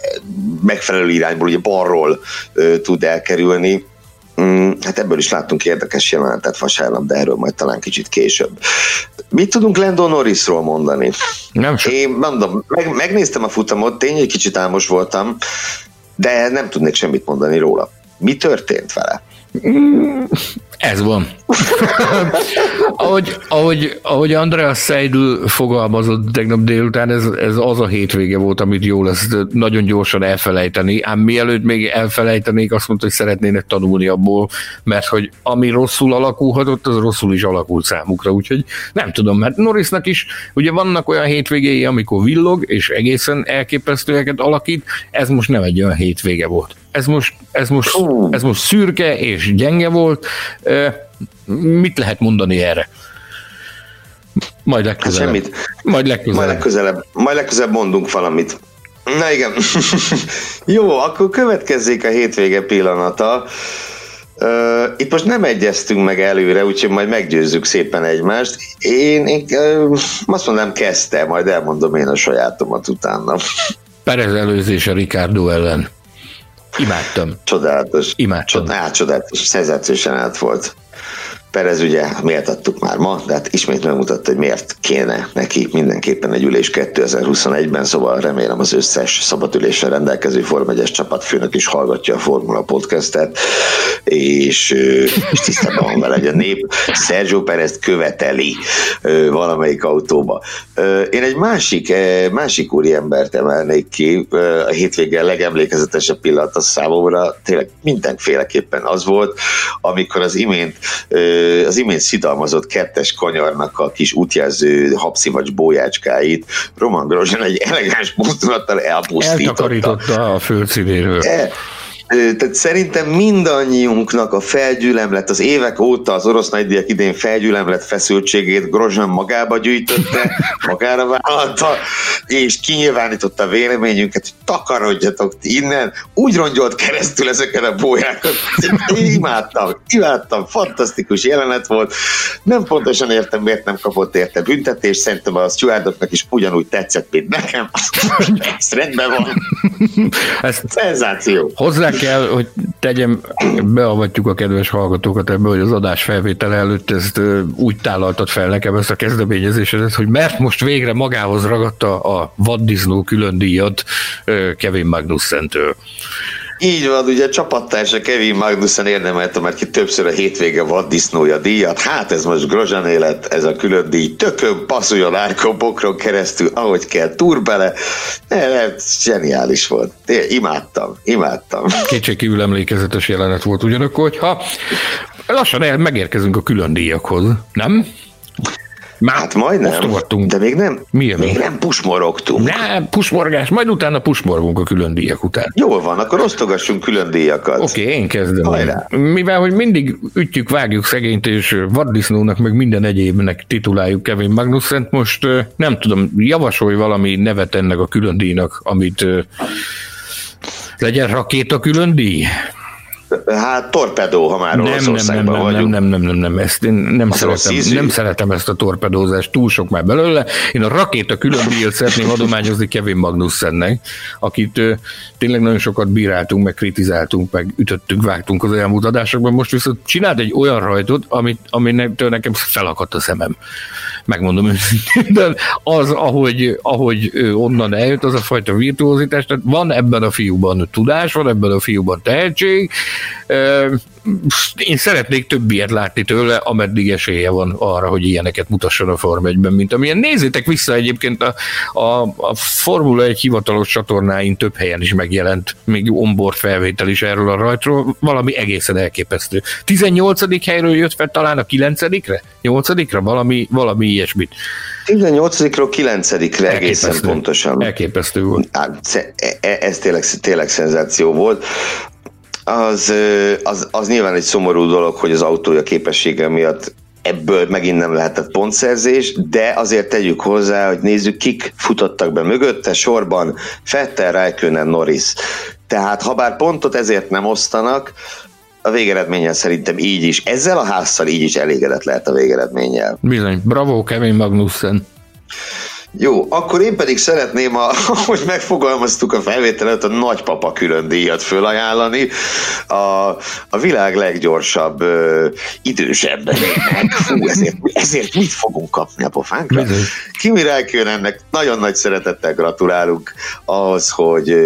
Speaker 2: megfelelő irányból, ugye balról ö, tud elkerülni hát ebből is láttunk érdekes jelenetet vasárnap, de erről majd talán kicsit később. Mit tudunk Lando Norrisról mondani?
Speaker 3: Nem sok.
Speaker 2: Én mondom, meg, megnéztem a futamot, tényleg egy kicsit álmos voltam, de nem tudnék semmit mondani róla. Mi történt vele?
Speaker 3: Ez van. ahogy, ahogy, ahogy Andreas Seidl fogalmazott tegnap délután, ez, ez az a hétvége volt, amit jó lesz nagyon gyorsan elfelejteni, ám mielőtt még elfelejtenék, azt mondta, hogy szeretnének tanulni abból, mert hogy ami rosszul alakulhatott, az rosszul is alakult számukra, úgyhogy nem tudom, mert Norrisnak is ugye vannak olyan hétvégéi, amikor villog, és egészen elképesztőeket alakít, ez most nem egy olyan hétvége volt. Ez most, ez most, ez most szürke és gyenge volt, Mit lehet mondani erre? Majd legközelebb. Hát semmit. Majd legközelebb.
Speaker 2: Majd legközelebb, majd legközelebb mondunk valamit. Na igen. Jó, akkor következzék a hétvége pillanata. Uh, itt most nem egyeztünk meg előre, úgyhogy majd meggyőzzük szépen egymást. Én, én uh, azt mondom, kezdte, majd elmondom én a sajátomat utána.
Speaker 3: Perez előzése Ricardo ellen. Imádtam.
Speaker 2: Csodálatos.
Speaker 3: Imádtam.
Speaker 2: Csodálatos, csodálatos, szenzációsan át volt. Perez ugye méltattuk már ma, de hát ismét megmutatta, hogy miért kéne neki mindenképpen egy ülés 2021-ben, szóval remélem az összes szabadüléssel rendelkező Form 1 csapatfőnök is hallgatja a Formula Podcastet, és, és tisztában van vele, hogy a nép Sergio Perez követeli valamelyik autóba. Én egy másik, másik úri embert emelnék ki, a hétvége legemlékezetesebb pillanat a számomra, tényleg mindenféleképpen az volt, amikor az imént az imént szidalmazott kettes kanyarnak a kis útjelző habszimacs bójácskáit Roman Grosjean egy elegáns mozdulattal elpusztította.
Speaker 3: Eltakarította a földszínéről. E,
Speaker 2: tehát szerintem mindannyiunknak a felgyülemlet, az évek óta az orosz nagydíjak idén felgyülemlet feszültségét Grozsán magába gyűjtötte, magára vállalta, és kinyilvánította a véleményünket, hogy takarodjatok innen, úgy rongyolt keresztül ezeken a bójákat. Én imádtam, imádtam, fantasztikus jelenet volt. Nem pontosan értem, miért nem kapott érte büntetést, szerintem a stewardoknak is ugyanúgy tetszett, mint nekem. Ez rendben van. Ez Szenzáció.
Speaker 3: Hozzá kell, hogy tegyem, beavatjuk a kedves hallgatókat ebbe, hogy az adás felvétele előtt ezt úgy tálaltad fel nekem ezt a kezdeményezésedet, hogy mert most végre magához ragadta a vaddisznó külön díjat Kevin Magnussen-től.
Speaker 2: Így van, ugye csapattársa Kevin Magnussen érdemelte már ki többször a hétvége vaddisznója díjat. Hát ez most Grozsán élet, ez a külön díj. Tökön passzoljon Árkó bokron keresztül, ahogy kell, túr bele. Ez zseniális volt. Én imádtam, imádtam.
Speaker 3: Kétségkívül emlékezetes jelenet volt ugyanakkor, hogyha lassan el, megérkezünk a külön díjakhoz, nem?
Speaker 2: Már hát majdnem, de még nem, Milyen még nem pusmorogtunk.
Speaker 3: Nem, pusmorgás, majd utána pusmorgunk a külön díjak után.
Speaker 2: Jól van, akkor osztogassunk külön díjakat.
Speaker 3: Oké, okay, én kezdem. Hajrá. Mivel, hogy mindig ütjük, vágjuk szegényt, és vaddisznónak, meg minden egyébnek tituláljuk Kevin Magnussen, most nem tudom, javasolj valami nevet ennek a külön díjnak, amit legyen rakéta külön díj?
Speaker 2: Hát torpedó, ha már
Speaker 3: nem, nem, nem, nem,
Speaker 2: vagyunk.
Speaker 3: Nem, nem, nem, nem, nem, ezt én nem szeretem, nem szeretem ezt a torpedózást, túl sok már belőle. Én a rakéta külön díjat szeretném adományozni Kevin Magnussennek, akit ö, tényleg nagyon sokat bíráltunk, meg kritizáltunk, meg ütöttünk, vágtunk az elmúlt adásokban. Most viszont csinált egy olyan rajtot, amit, aminek nekem felakadt a szemem. Megmondom őszintén, de az, ahogy, ahogy onnan eljött, az a fajta virtuózitás, tehát van ebben a fiúban tudás, van ebben a fiúban tehetség, én szeretnék több ilyet látni tőle, ameddig esélye van arra, hogy ilyeneket mutasson a Forma 1-ben, mint amilyen. Nézzétek vissza egyébként a, a, a Formula 1 hivatalos csatornáin több helyen is megjelent, még onboard felvétel is erről a rajtról, valami egészen elképesztő. 18. helyről jött fel talán a 9-re? 8-ra? Valami, valami ilyesmit.
Speaker 2: 18-ról 9-re egészen pontosan.
Speaker 3: Elképesztő volt.
Speaker 2: Hát, ez tényleg, tényleg szenzáció volt az, az, az nyilván egy szomorú dolog, hogy az autója képessége miatt ebből megint nem lehetett pontszerzés, de azért tegyük hozzá, hogy nézzük, kik futottak be mögötte, sorban Fettel, Raikkonen, Norris. Tehát ha bár pontot ezért nem osztanak, a végeredménnyel szerintem így is, ezzel a házszal így is elégedett lehet a végeredménnyel.
Speaker 3: Bizony, bravo Kevin Magnussen.
Speaker 2: Jó, akkor én pedig szeretném, a, hogy megfogalmaztuk a felvételet, a nagypapa külön díjat fölajánlani. A, a világ leggyorsabb ö, idősebb Fú, ezért, ezért mit fogunk kapni a pofánkra? Kimi ennek? Nagyon nagy szeretettel gratulálunk ahhoz, hogy,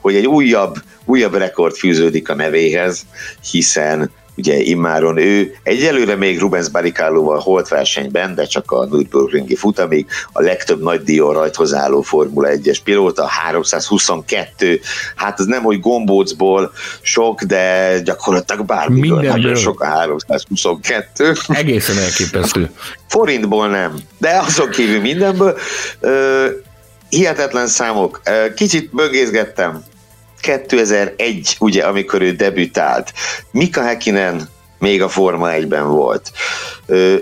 Speaker 2: hogy egy újabb, újabb rekord fűződik a nevéhez, hiszen Ugye immáron ő egyelőre még Rubens Barrichello-val holt versenyben, de csak a Nürburgringi futamig a legtöbb nagy díjon rajthoz álló Formula 1-es pilóta, 322, hát az nem, hogy gombócból sok, de gyakorlatilag bármiből Mindenből. nagyon sok a 322.
Speaker 3: Egészen elképesztő.
Speaker 2: Forintból nem, de azon kívül mindenből. Ö, hihetetlen számok. Kicsit böngészgettem, 2001, ugye, amikor ő debütált. Mika Häkkinen még a Forma 1-ben volt.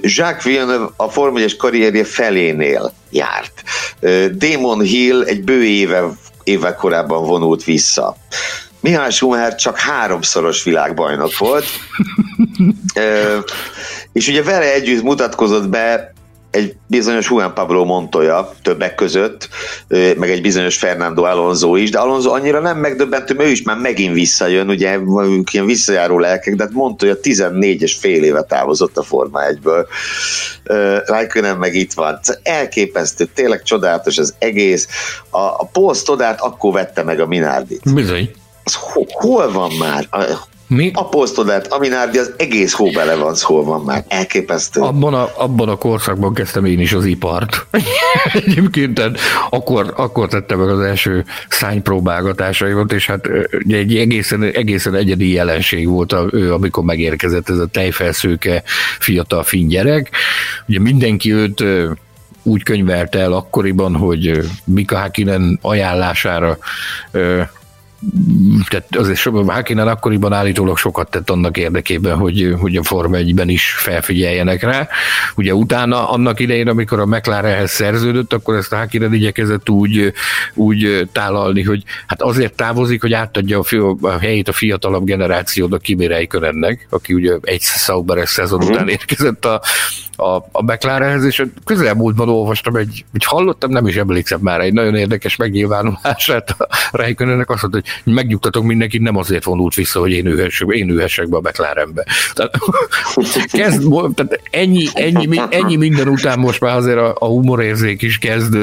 Speaker 2: Jacques Villeneuve a Forma 1 karrierje felénél járt. Damon Hill egy bő éve, évvel korábban vonult vissza. Mihály Schumacher csak háromszoros világbajnok volt, és ugye vele együtt mutatkozott be egy bizonyos Juan Pablo Montoya többek között, meg egy bizonyos Fernando Alonso is, de Alonso annyira nem megdöbbentő, mert ő is már megint visszajön, ugye ilyen visszajáró lelkek, de hát Montoya 14 és fél éve távozott a Forma 1-ből. Raikkonen meg itt van. Elképesztő, tényleg csodálatos az egész. A, a Paul Stoddart akkor vette meg a Minardit.
Speaker 3: Bizony.
Speaker 2: Az hol, hol van már?
Speaker 3: Mi?
Speaker 2: A posztodát, Aminárdi az egész hó bele van szól van már. Elképesztő.
Speaker 3: Abban a, abban a korszakban kezdtem én is az ipart. Egyébként akkor, akkor tettem meg az első szánypróbálgatásaimat, és hát egy egészen, egészen egyedi jelenség volt, a, ő, amikor megérkezett ez a tejfelszőke fiatal finn gyerek. Ugye mindenki őt úgy könyvelte el akkoriban, hogy Mika Hakinen ajánlására tehát azért Hákinen akkoriban állítólag sokat tett annak érdekében, hogy, hogy a Forma 1-ben is felfigyeljenek rá. Ugye utána, annak idején, amikor a McLarenhez szerződött, akkor ezt Hákinen igyekezett úgy, úgy tálalni, hogy hát azért távozik, hogy átadja a, fi, a helyét a fiatalabb generációnak Kimi Räikkönennek, aki ugye egy Sauberes szezon után mhm. érkezett a, a, a McLarenhez, és közelmúltban olvastam egy, egy hallottam, nem is emlékszem már, egy nagyon érdekes megnyilvánulását a Räikkönennek, azt mondta, hogy megnyugtatok mindenkit, nem azért vonult vissza, hogy én ülhessek, én ülhessek be a McLarenbe. Tehát, kezd, tehát ennyi, ennyi, ennyi minden után most már azért a, a humorérzék is kezd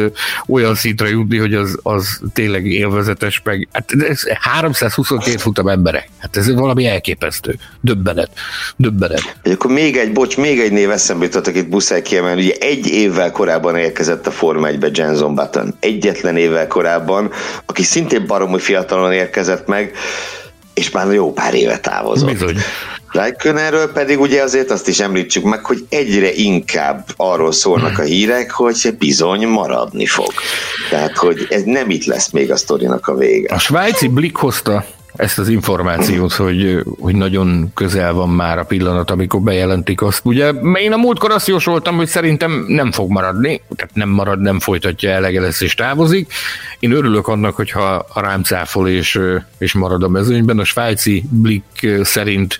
Speaker 3: olyan szintre jutni, hogy az, az tényleg élvezetes, meg hát ez 322 futam emberek. Hát ez valami elképesztő. Döbbenet. Döbbenet.
Speaker 2: És akkor még egy, bocs, még egy név eszembe jutott, itt muszáj kiemelni, ugye egy évvel korábban érkezett a Forma 1-be Jenson Button. Egyetlen évvel korábban, aki szintén baromi fiatalon érkezett meg, és már jó pár éve távozott.
Speaker 3: Bizony.
Speaker 2: Raikkonerről pedig ugye azért azt is említsük meg, hogy egyre inkább arról szólnak a hírek, hogy bizony maradni fog. Tehát, hogy ez nem itt lesz még a sztorinak a vége.
Speaker 3: A svájci Blick hozta ezt az információt, hogy, hogy nagyon közel van már a pillanat, amikor bejelentik azt. Ugye én a múltkor azt jósoltam, hogy szerintem nem fog maradni, tehát nem marad, nem folytatja, elege lesz és távozik. Én örülök annak, hogyha a rám cáfol és, és marad a mezőnyben. A svájci Blick szerint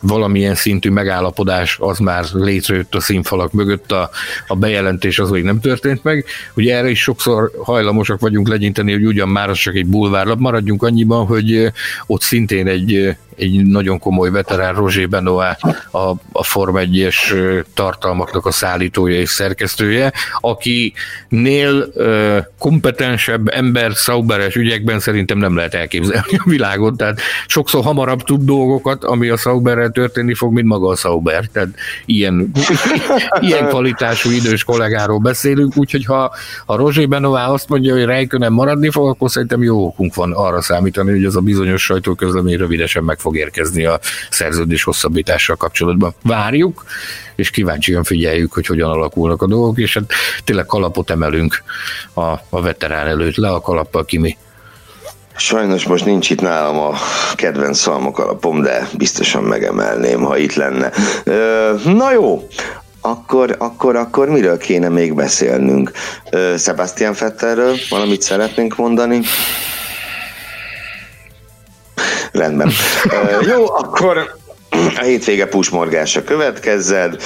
Speaker 3: valamilyen szintű megállapodás az már létrejött a színfalak mögött, a, a bejelentés az még nem történt meg. Ugye erre is sokszor hajlamosak vagyunk legyinteni, hogy ugyan már az csak egy bulvárlap, maradjunk annyiban, hogy ott szintén egy egy nagyon komoly veterán Roger Benoit, a, a Form 1-es tartalmaknak a szállítója és szerkesztője, akinél uh, kompetensebb ember Sauberes ügyekben szerintem nem lehet elképzelni a világot, tehát sokszor hamarabb tud dolgokat, ami a Sauberrel történni fog, mint maga a Sauber, tehát ilyen, ilyen kvalitású idős kollégáról beszélünk, úgyhogy ha, ha Roger Benoit azt mondja, hogy Rijkönen maradni fog, akkor szerintem jó okunk van arra számítani, hogy ez a bizonyos sajtóközlemény rövidesen meg fog érkezni a szerződés hosszabbítással kapcsolatban. Várjuk, és kíváncsian figyeljük, hogy hogyan alakulnak a dolgok, és hát tényleg kalapot emelünk a, a veterán előtt, le a kalappal Kimi.
Speaker 2: Sajnos most nincs itt nálam a kedvenc szalmok alapom, de biztosan megemelném, ha itt lenne. Na jó, akkor, akkor, akkor miről kéne még beszélnünk? Sebastian Fetterről valamit szeretnénk mondani? Rendben. Jó, akkor a hétvége pusmorgása következzen.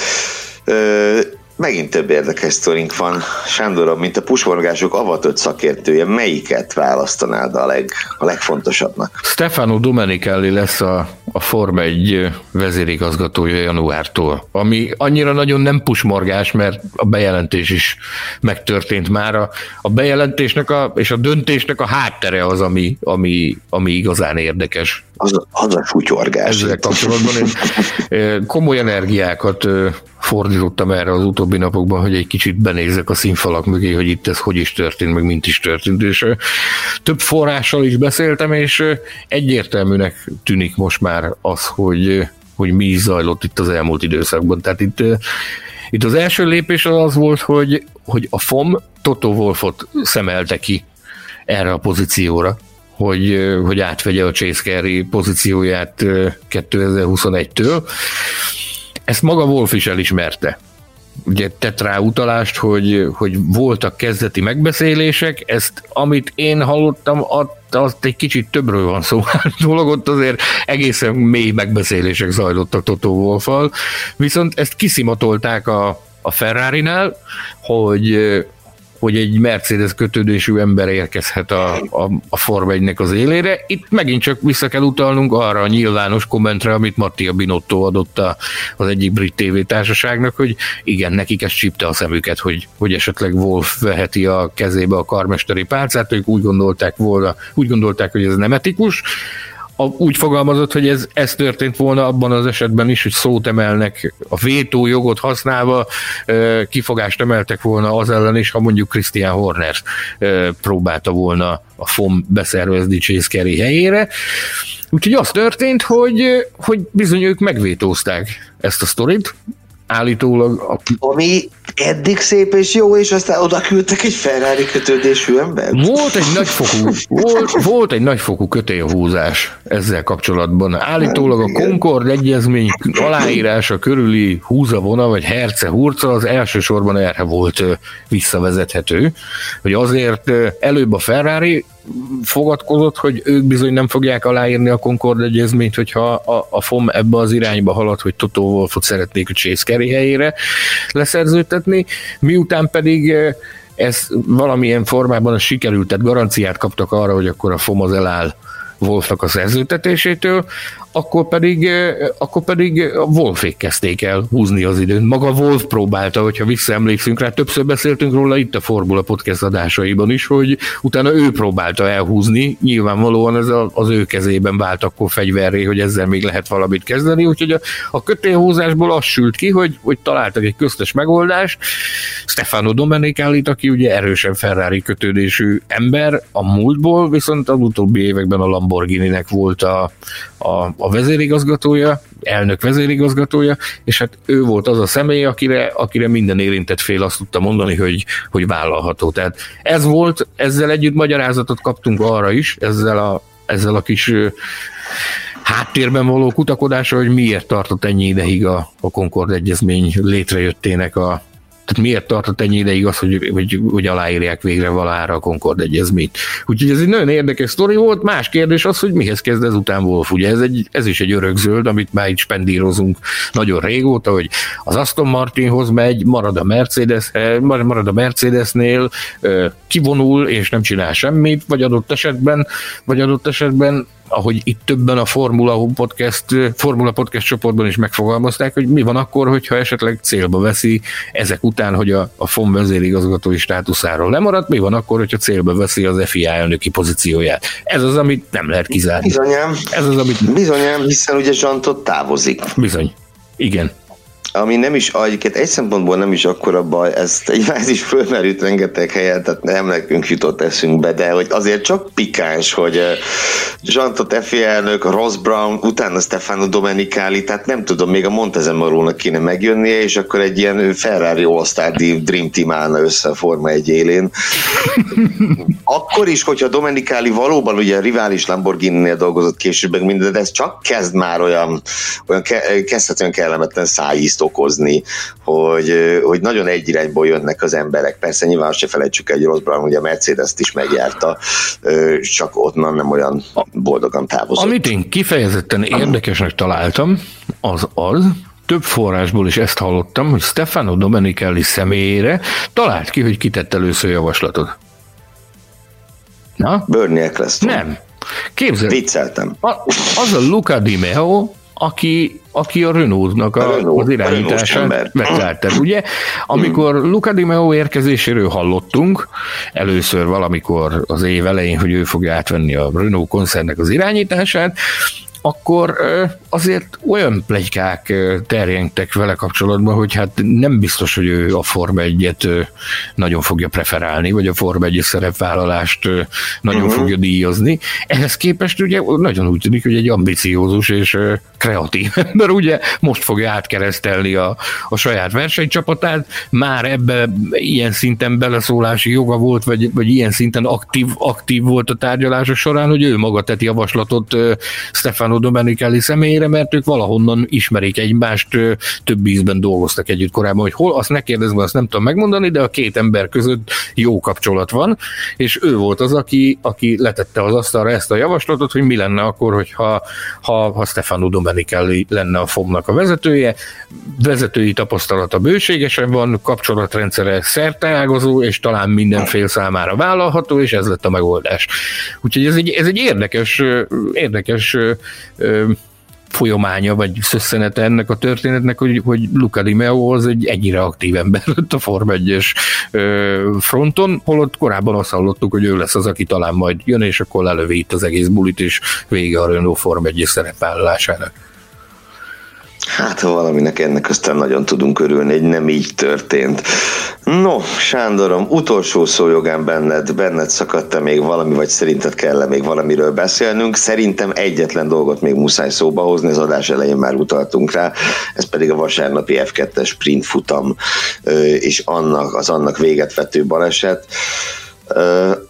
Speaker 2: Megint több érdekes sztorink van. Sándorom, mint a pusmorgások avatott szakértője, melyiket választanád a, leg, a legfontosabbnak?
Speaker 3: Stefano Domenicali lesz a, a Forma 1 vezérigazgatója januártól, ami annyira nagyon nem pusmorgás, mert a bejelentés is megtörtént már. A, a bejelentésnek a, és a döntésnek a háttere az, ami, ami, ami igazán érdekes.
Speaker 2: Az, az a futyorgás.
Speaker 3: Ezzel kapcsolatban én komoly energiákat fordítottam erre az utóbbi napokban, hogy egy kicsit benézek a színfalak mögé, hogy itt ez hogy is történt, meg mint is történt, és több forrással is beszéltem, és egyértelműnek tűnik most már az, hogy, hogy mi is zajlott itt az elmúlt időszakban. Tehát itt, itt az első lépés az, volt, hogy, hogy a FOM Toto Wolfot szemelte ki erre a pozícióra, hogy, hogy átvegye a Chase Carey pozícióját 2021-től, ezt maga Wolf is elismerte. Ugye tett rá utalást, hogy, hogy voltak kezdeti megbeszélések, ezt, amit én hallottam, azt egy kicsit többről van szó. dolog ott azért egészen mély megbeszélések zajlottak Toto wolff viszont ezt kiszimatolták a, a Ferrari-nál, hogy hogy egy Mercedes kötődésű ember érkezhet a, a, a Forma 1 az élére. Itt megint csak vissza kell utalnunk arra a nyilvános kommentre, amit Mattia Binotto adott a, az egyik brit tévétársaságnak, hogy igen, nekik ez csípte a szemüket, hogy, hogy esetleg Wolf veheti a kezébe a karmesteri pálcát, ők úgy gondolták volna, úgy gondolták, hogy ez nem etikus, úgy fogalmazott, hogy ez, ez történt volna abban az esetben is, hogy szót emelnek a vétó jogot használva, kifogást emeltek volna az ellen is, ha mondjuk Christian Horner próbálta volna a FOM beszervezni Chase Carey helyére. Úgyhogy az történt, hogy, hogy bizony ők megvétózták ezt a sztorit, állítólag... A...
Speaker 2: Ami eddig szép és jó, és aztán oda küldtek egy Ferrari kötődésű ember.
Speaker 3: Volt egy nagyfokú, volt, volt egy nagyfokú kötélhúzás ezzel kapcsolatban. Állítólag a Concord egyezmény aláírása körüli húzavona, vagy herce hurca az elsősorban erre volt visszavezethető, hogy azért előbb a Ferrari fogadkozott, hogy ők bizony nem fogják aláírni a Concord egyezményt, hogyha a, a FOM ebbe az irányba halad, hogy Toto Wolfot szeretnék a Chase Carey helyére leszerződtetni, miután pedig ez valamilyen formában sikerült, tehát garanciát kaptak arra, hogy akkor a FOM az eláll Wolfnak a szerződtetésétől, akkor pedig, eh, akkor pedig a Wolfék kezdték el húzni az időt. Maga Wolf próbálta, hogyha visszaemlékszünk rá, többször beszéltünk róla itt a Formula Podcast adásaiban is, hogy utána ő próbálta elhúzni, nyilvánvalóan ez az ő kezében vált akkor fegyverré, hogy ezzel még lehet valamit kezdeni, úgyhogy a, a kötélhúzásból az sült ki, hogy, hogy találtak egy köztes megoldást. Stefano Domenicali, aki ugye erősen Ferrari kötődésű ember a múltból, viszont az utóbbi években a Lamborghini-nek volt a, a, a vezérigazgatója, elnök vezérigazgatója, és hát ő volt az a személy, akire, akire minden érintett fél azt tudta mondani, hogy, hogy vállalható. Tehát ez volt, ezzel együtt magyarázatot kaptunk arra is, ezzel a ezzel a kis háttérben való kutakodása, hogy miért tartott ennyi ideig a, a Concord Egyezmény létrejöttének a, tehát miért tartott ennyi ideig az, hogy, hogy, hogy aláírják végre valára a Concord egyezményt. Úgyhogy ez egy nagyon érdekes sztori volt. Más kérdés az, hogy mihez kezd ezután Wolf. Ugye ez, egy, ez is egy örökzöld, amit már itt spendírozunk nagyon régóta, hogy az Aston Martinhoz megy, marad a Mercedes, eh, marad a Mercedesnél, eh, kivonul és nem csinál semmit, vagy adott esetben, vagy adott esetben ahogy itt többen a Formula Podcast, Formula Podcast csoportban is megfogalmazták, hogy mi van akkor, hogyha esetleg célba veszi ezek után, hogy a, a FOM vezérigazgatói státuszáról lemarad, mi van akkor, hogyha célba veszi az FIA elnöki pozícióját. Ez az, amit nem lehet kizárni.
Speaker 2: Bizonyám.
Speaker 3: Ez az, amit...
Speaker 2: Bizonyám, hiszen ugye Zsantot távozik.
Speaker 3: Bizony. Igen
Speaker 2: ami nem is, egyébként egy szempontból nem is akkora baj, ezt, ez is fölmerült rengeteg helyen, tehát nem nekünk jutott eszünkbe, de hogy azért csak pikáns, hogy Zsanto Tefi elnök, Ross Brown, utána Stefano Domenicali, tehát nem tudom, még a Montezemorónak kéne megjönnie, és akkor egy ilyen Ferrari All-Star Dream Team állna össze a Forma egy élén. akkor is, hogyha Domenicali valóban ugye rivális Lamborghini-nél dolgozott később, minden, de ez csak kezd már olyan, olyan ke, kezdhetően kellemetlen szájízt részt okozni, hogy, hogy nagyon egy irányból jönnek az emberek. Persze nyilván se felejtsük egy rossz hogy a Mercedes-t is megjárta, csak onnan nem olyan boldogan távozott.
Speaker 3: Amit én kifejezetten érdekesnek találtam, az az, több forrásból is ezt hallottam, hogy Stefano Domenicali személyére talált ki, hogy kitett először javaslatot.
Speaker 2: Na? Bernie Eccleston.
Speaker 3: Nem. Képzeld.
Speaker 2: Vicceltem.
Speaker 3: A, az a Luca Di Meo, aki, aki a Renault-nak a, Renault, az irányítását megállt. Ugye, amikor Luca Di Meo érkezéséről hallottunk, először valamikor az év elején, hogy ő fogja átvenni a Renault koncernek az irányítását, akkor azért olyan plegykák terjengtek vele kapcsolatban, hogy hát nem biztos, hogy ő a Forma 1-et nagyon fogja preferálni, vagy a Forma 1 szerepvállalást nagyon uh-huh. fogja díjazni. Ehhez képest ugye nagyon úgy tűnik, hogy egy ambiciózus és kreatív ember ugye most fogja átkeresztelni a, a saját versenycsapatát, már ebbe ilyen szinten beleszólási joga volt, vagy, vagy ilyen szinten aktív, aktív volt a tárgyalások során, hogy ő maga tett javaslatot Stefano Domenicali személyére, mert ők valahonnan ismerik egymást, több ízben dolgoztak együtt korábban, hogy hol, azt ne kérdezve, azt nem tudom megmondani, de a két ember között jó kapcsolat van, és ő volt az, aki, aki letette az asztalra ezt a javaslatot, hogy mi lenne akkor, hogyha ha, ha Stefano Domenicali lenne a FOM-nak a vezetője, vezetői tapasztalata bőségesen van, kapcsolatrendszere szerteágazó, és talán mindenfél számára vállalható, és ez lett a megoldás. Úgyhogy ez egy, ez egy érdekes, érdekes folyamánya, vagy szösszenete ennek a történetnek, hogy, hogy Luca Di Meo az egy ennyire aktív ember lett a Form 1 fronton, holott korábban azt hallottuk, hogy ő lesz az, aki talán majd jön, és akkor lelövi itt az egész bulit, és vége a Renault Form 1 szerepvállalásának.
Speaker 2: Hát, ha valaminek ennek aztán nagyon tudunk örülni, hogy nem így történt. No, Sándorom, utolsó szó jogán benned, benned szakadt még valami, vagy szerinted kell még valamiről beszélnünk? Szerintem egyetlen dolgot még muszáj szóba hozni, az adás elején már utaltunk rá, ez pedig a vasárnapi F2-es sprint futam, és annak, az annak véget vető baleset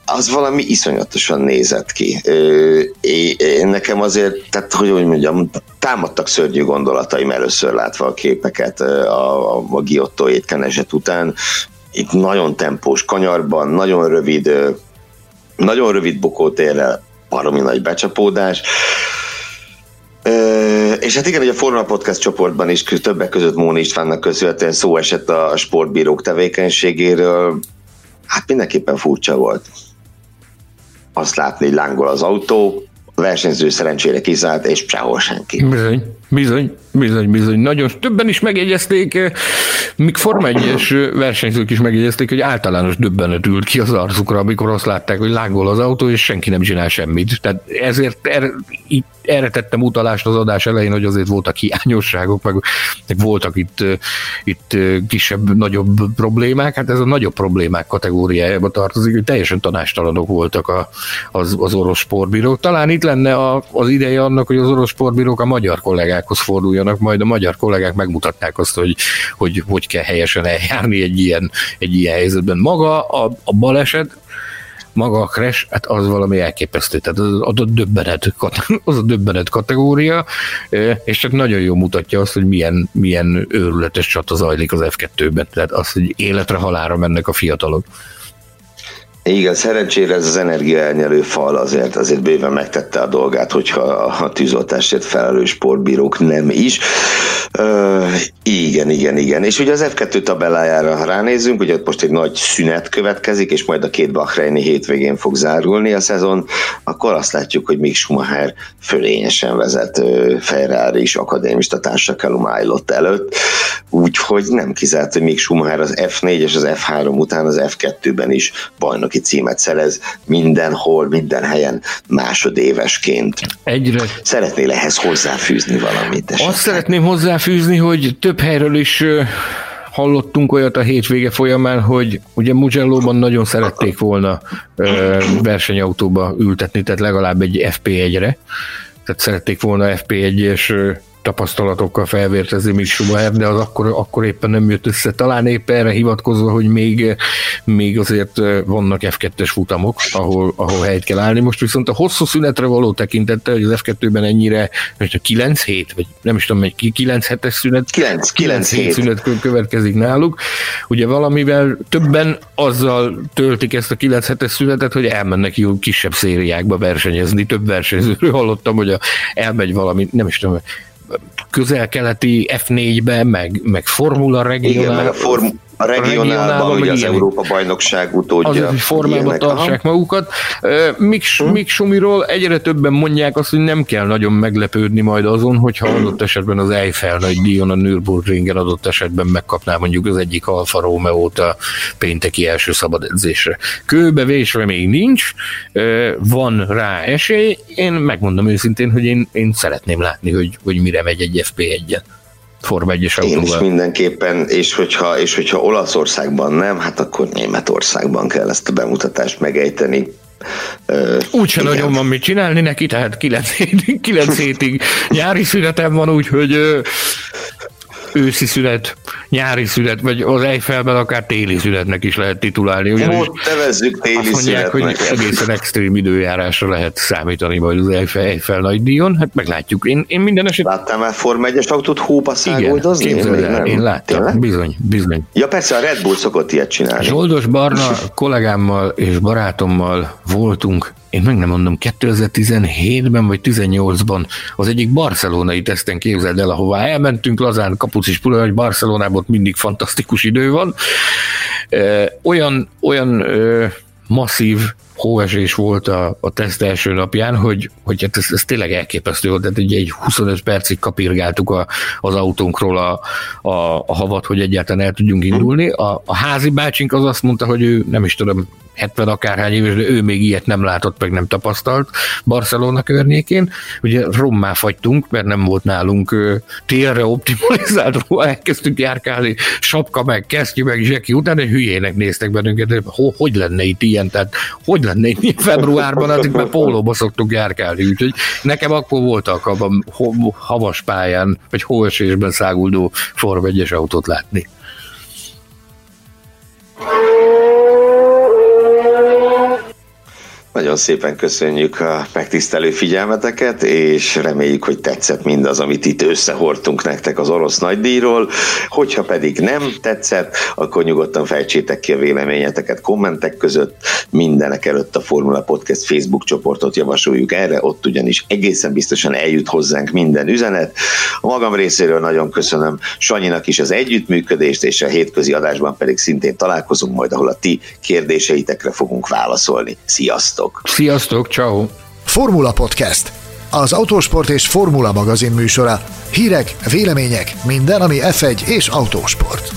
Speaker 2: az valami iszonyatosan nézett ki. Én nekem azért, tehát hogy úgy mondjam, támadtak szörnyű gondolataim először látva a képeket a, a, a Giotto étkeneset után. Itt nagyon tempós kanyarban, nagyon rövid, nagyon rövid bukótérrel, baromi nagy becsapódás. és hát igen, hogy a Forma Podcast csoportban is többek között Móni Istvánnak köszönhetően szó esett a sportbírók tevékenységéről, hát mindenképpen furcsa volt azt látni, hogy lángol az autó, a versenyző szerencsére kiszállt, és sehol senki.
Speaker 3: Bizony, bizony, bizony, bizony. Nagyon többen is megjegyezték, eh, míg Forma 1 versenyzők is megjegyezték, hogy általános döbbenet ült ki az arcukra, amikor azt látták, hogy lángol az autó, és senki nem csinál semmit. Tehát ezért er, itt erre tettem utalást az adás elején, hogy azért voltak hiányosságok, meg, meg voltak itt, itt kisebb, nagyobb problémák. Hát ez a nagyobb problémák kategóriájába tartozik, hogy teljesen tanástalanok voltak a, az, az orosz sportbírók. Talán itt lenne a, az ideje annak, hogy az orosz sportbírók a magyar kollégákhoz forduljanak, majd a magyar kollégák megmutatták azt, hogy hogy, hogy kell helyesen eljárni egy ilyen, egy ilyen helyzetben. Maga a, a baleset maga a crash, hát az valami elképesztő, tehát az, az, a, döbbenet, az a döbbenet kategória, és csak nagyon jól mutatja azt, hogy milyen, milyen őrületes csata zajlik az F2-ben, tehát az, hogy életre halára mennek a fiatalok.
Speaker 2: Igen, szerencsére ez az energiaelnyelő fal azért, azért bőven megtette a dolgát, hogyha a tűzoltásért felelős sportbírók nem is. Ö, igen, igen, igen. És ugye az F2 tabellájára, ha ránézzünk, ugye most egy nagy szünet következik, és majd a két Bahreini hétvégén fog zárulni a szezon, akkor azt látjuk, hogy Mick Schumacher fölényesen vezet Ferrari és akadémista társa Callum előtt, úgyhogy nem kizárt, hogy Mick Schumacher az F4 és az F3 után az F2-ben is bajnoki címet szerez mindenhol, minden helyen másodévesként.
Speaker 3: Egyre.
Speaker 2: Szeretnél ehhez hozzáfűzni valamit?
Speaker 3: Esetleg? Azt szeretném hozzáfűzni, hogy több helyről is hallottunk olyat a hétvége folyamán, hogy ugye Mugello-ban nagyon szerették volna versenyautóba ültetni, tehát legalább egy FP1-re, tehát szerették volna FP1-es tapasztalatokkal felvértezni Mick Schumacher, de az akkor, akkor éppen nem jött össze. Talán éppen erre hivatkozva, hogy még, még azért vannak F2-es futamok, ahol, ahol helyt kell állni. Most viszont a hosszú szünetre való tekintettel, hogy az F2-ben ennyire, most a 9 hét, vagy nem is tudom, egy 9 hetes szünet,
Speaker 2: 9, 9 hét
Speaker 3: szünet következik náluk. Ugye valamivel többen azzal töltik ezt a 9 hetes szünetet, hogy elmennek jó kisebb szériákba versenyezni. Több versenyzőről hallottam, hogy a, elmegy valami, nem is tudom, közel-keleti F4-be, meg, meg Formula regionál.
Speaker 2: Igen, meg a form, a regionálban, ugye az Európa bajnokság utódja.
Speaker 3: Az, hogy formában tartsák aha. magukat. Mik, hm. Mik Sumiról egyre többen mondják azt, hogy nem kell nagyon meglepődni majd azon, hogyha adott esetben az Eiffel nagy díjon a Nürburgringen adott esetben megkapná mondjuk az egyik Alfa Romeo-t a pénteki első szabad edzésre. Kőbevésre még nincs, van rá esély. Én megmondom őszintén, hogy én, én szeretném látni, hogy, hogy mire megy egy FP1-et. Forma 1-es
Speaker 2: autóval. Én is mindenképpen, és hogyha, és hogyha Olaszországban nem, hát akkor Németországban kell ezt a bemutatást megejteni.
Speaker 3: Úgyse nagyon van mit csinálni neki, tehát 9 hétig, 9 hétig nyári szünetem van, úgyhogy őszi szület, nyári szület, vagy az Eiffelben akár téli születnek is lehet titulálni.
Speaker 2: Ugyanis Ott nevezzük téli azt mondják,
Speaker 3: születnek. hogy egészen extrém időjárásra lehet számítani majd az Eiffel, Eiffel nagy díjon, hát meglátjuk. Én, én minden esetben...
Speaker 2: Láttál már Forma 1-es autót hóba szágoldozni?
Speaker 3: Igen, én, el, én láttam, Tényleg? bizony, bizony.
Speaker 2: Ja persze, a Red Bull szokott ilyet csinálni.
Speaker 3: Zsoldos Barna kollégámmal és barátommal voltunk én meg nem mondom, 2017-ben vagy 18-ban az egyik barcelonai teszten képzeld el, ahová elmentünk, lazán kapucis pula, hogy Barcelonában mindig fantasztikus idő van. Olyan, olyan masszív hóesés volt a, a teszt első napján, hogy, hogy hát ez, ez tényleg elképesztő volt, tehát ugye egy 25 percig kapirgáltuk a, az autónkról a, a, a havat, hogy egyáltalán el tudjunk indulni. A, a házi bácsink az azt mondta, hogy ő nem is tudom, 70 akárhány éves, de ő még ilyet nem látott, meg nem tapasztalt Barcelona környékén. Ugye rommá fagytunk, mert nem volt nálunk térre optimalizált, elkezdtünk járkálni, sapka meg, kesztyű meg, zseki után, egy hülyének néztek bennünket, de hogy lenne itt ilyen, tehát hogy lenne itt februárban, addig már pólóba szoktunk járkálni, úgyhogy nekem akkor volt alkalmam havas pályán, vagy hóesésben száguldó Form 1 autót látni.
Speaker 2: Nagyon szépen köszönjük a megtisztelő figyelmeteket, és reméljük, hogy tetszett mindaz, amit itt összehordtunk nektek az orosz nagydíjról. Hogyha pedig nem tetszett, akkor nyugodtan fejtsétek ki a véleményeteket kommentek között. Mindenek előtt a Formula Podcast Facebook csoportot javasoljuk erre, ott ugyanis egészen biztosan eljut hozzánk minden üzenet. A magam részéről nagyon köszönöm Sanyinak is az együttműködést, és a hétközi adásban pedig szintén találkozunk majd, ahol a ti kérdéseitekre fogunk válaszolni. Sziasztok!
Speaker 3: Sziasztok! Sziasztok, ciao.
Speaker 1: Formula Podcast. Az autósport és formula magazin műsora. Hírek, vélemények, minden, ami F1 és autósport.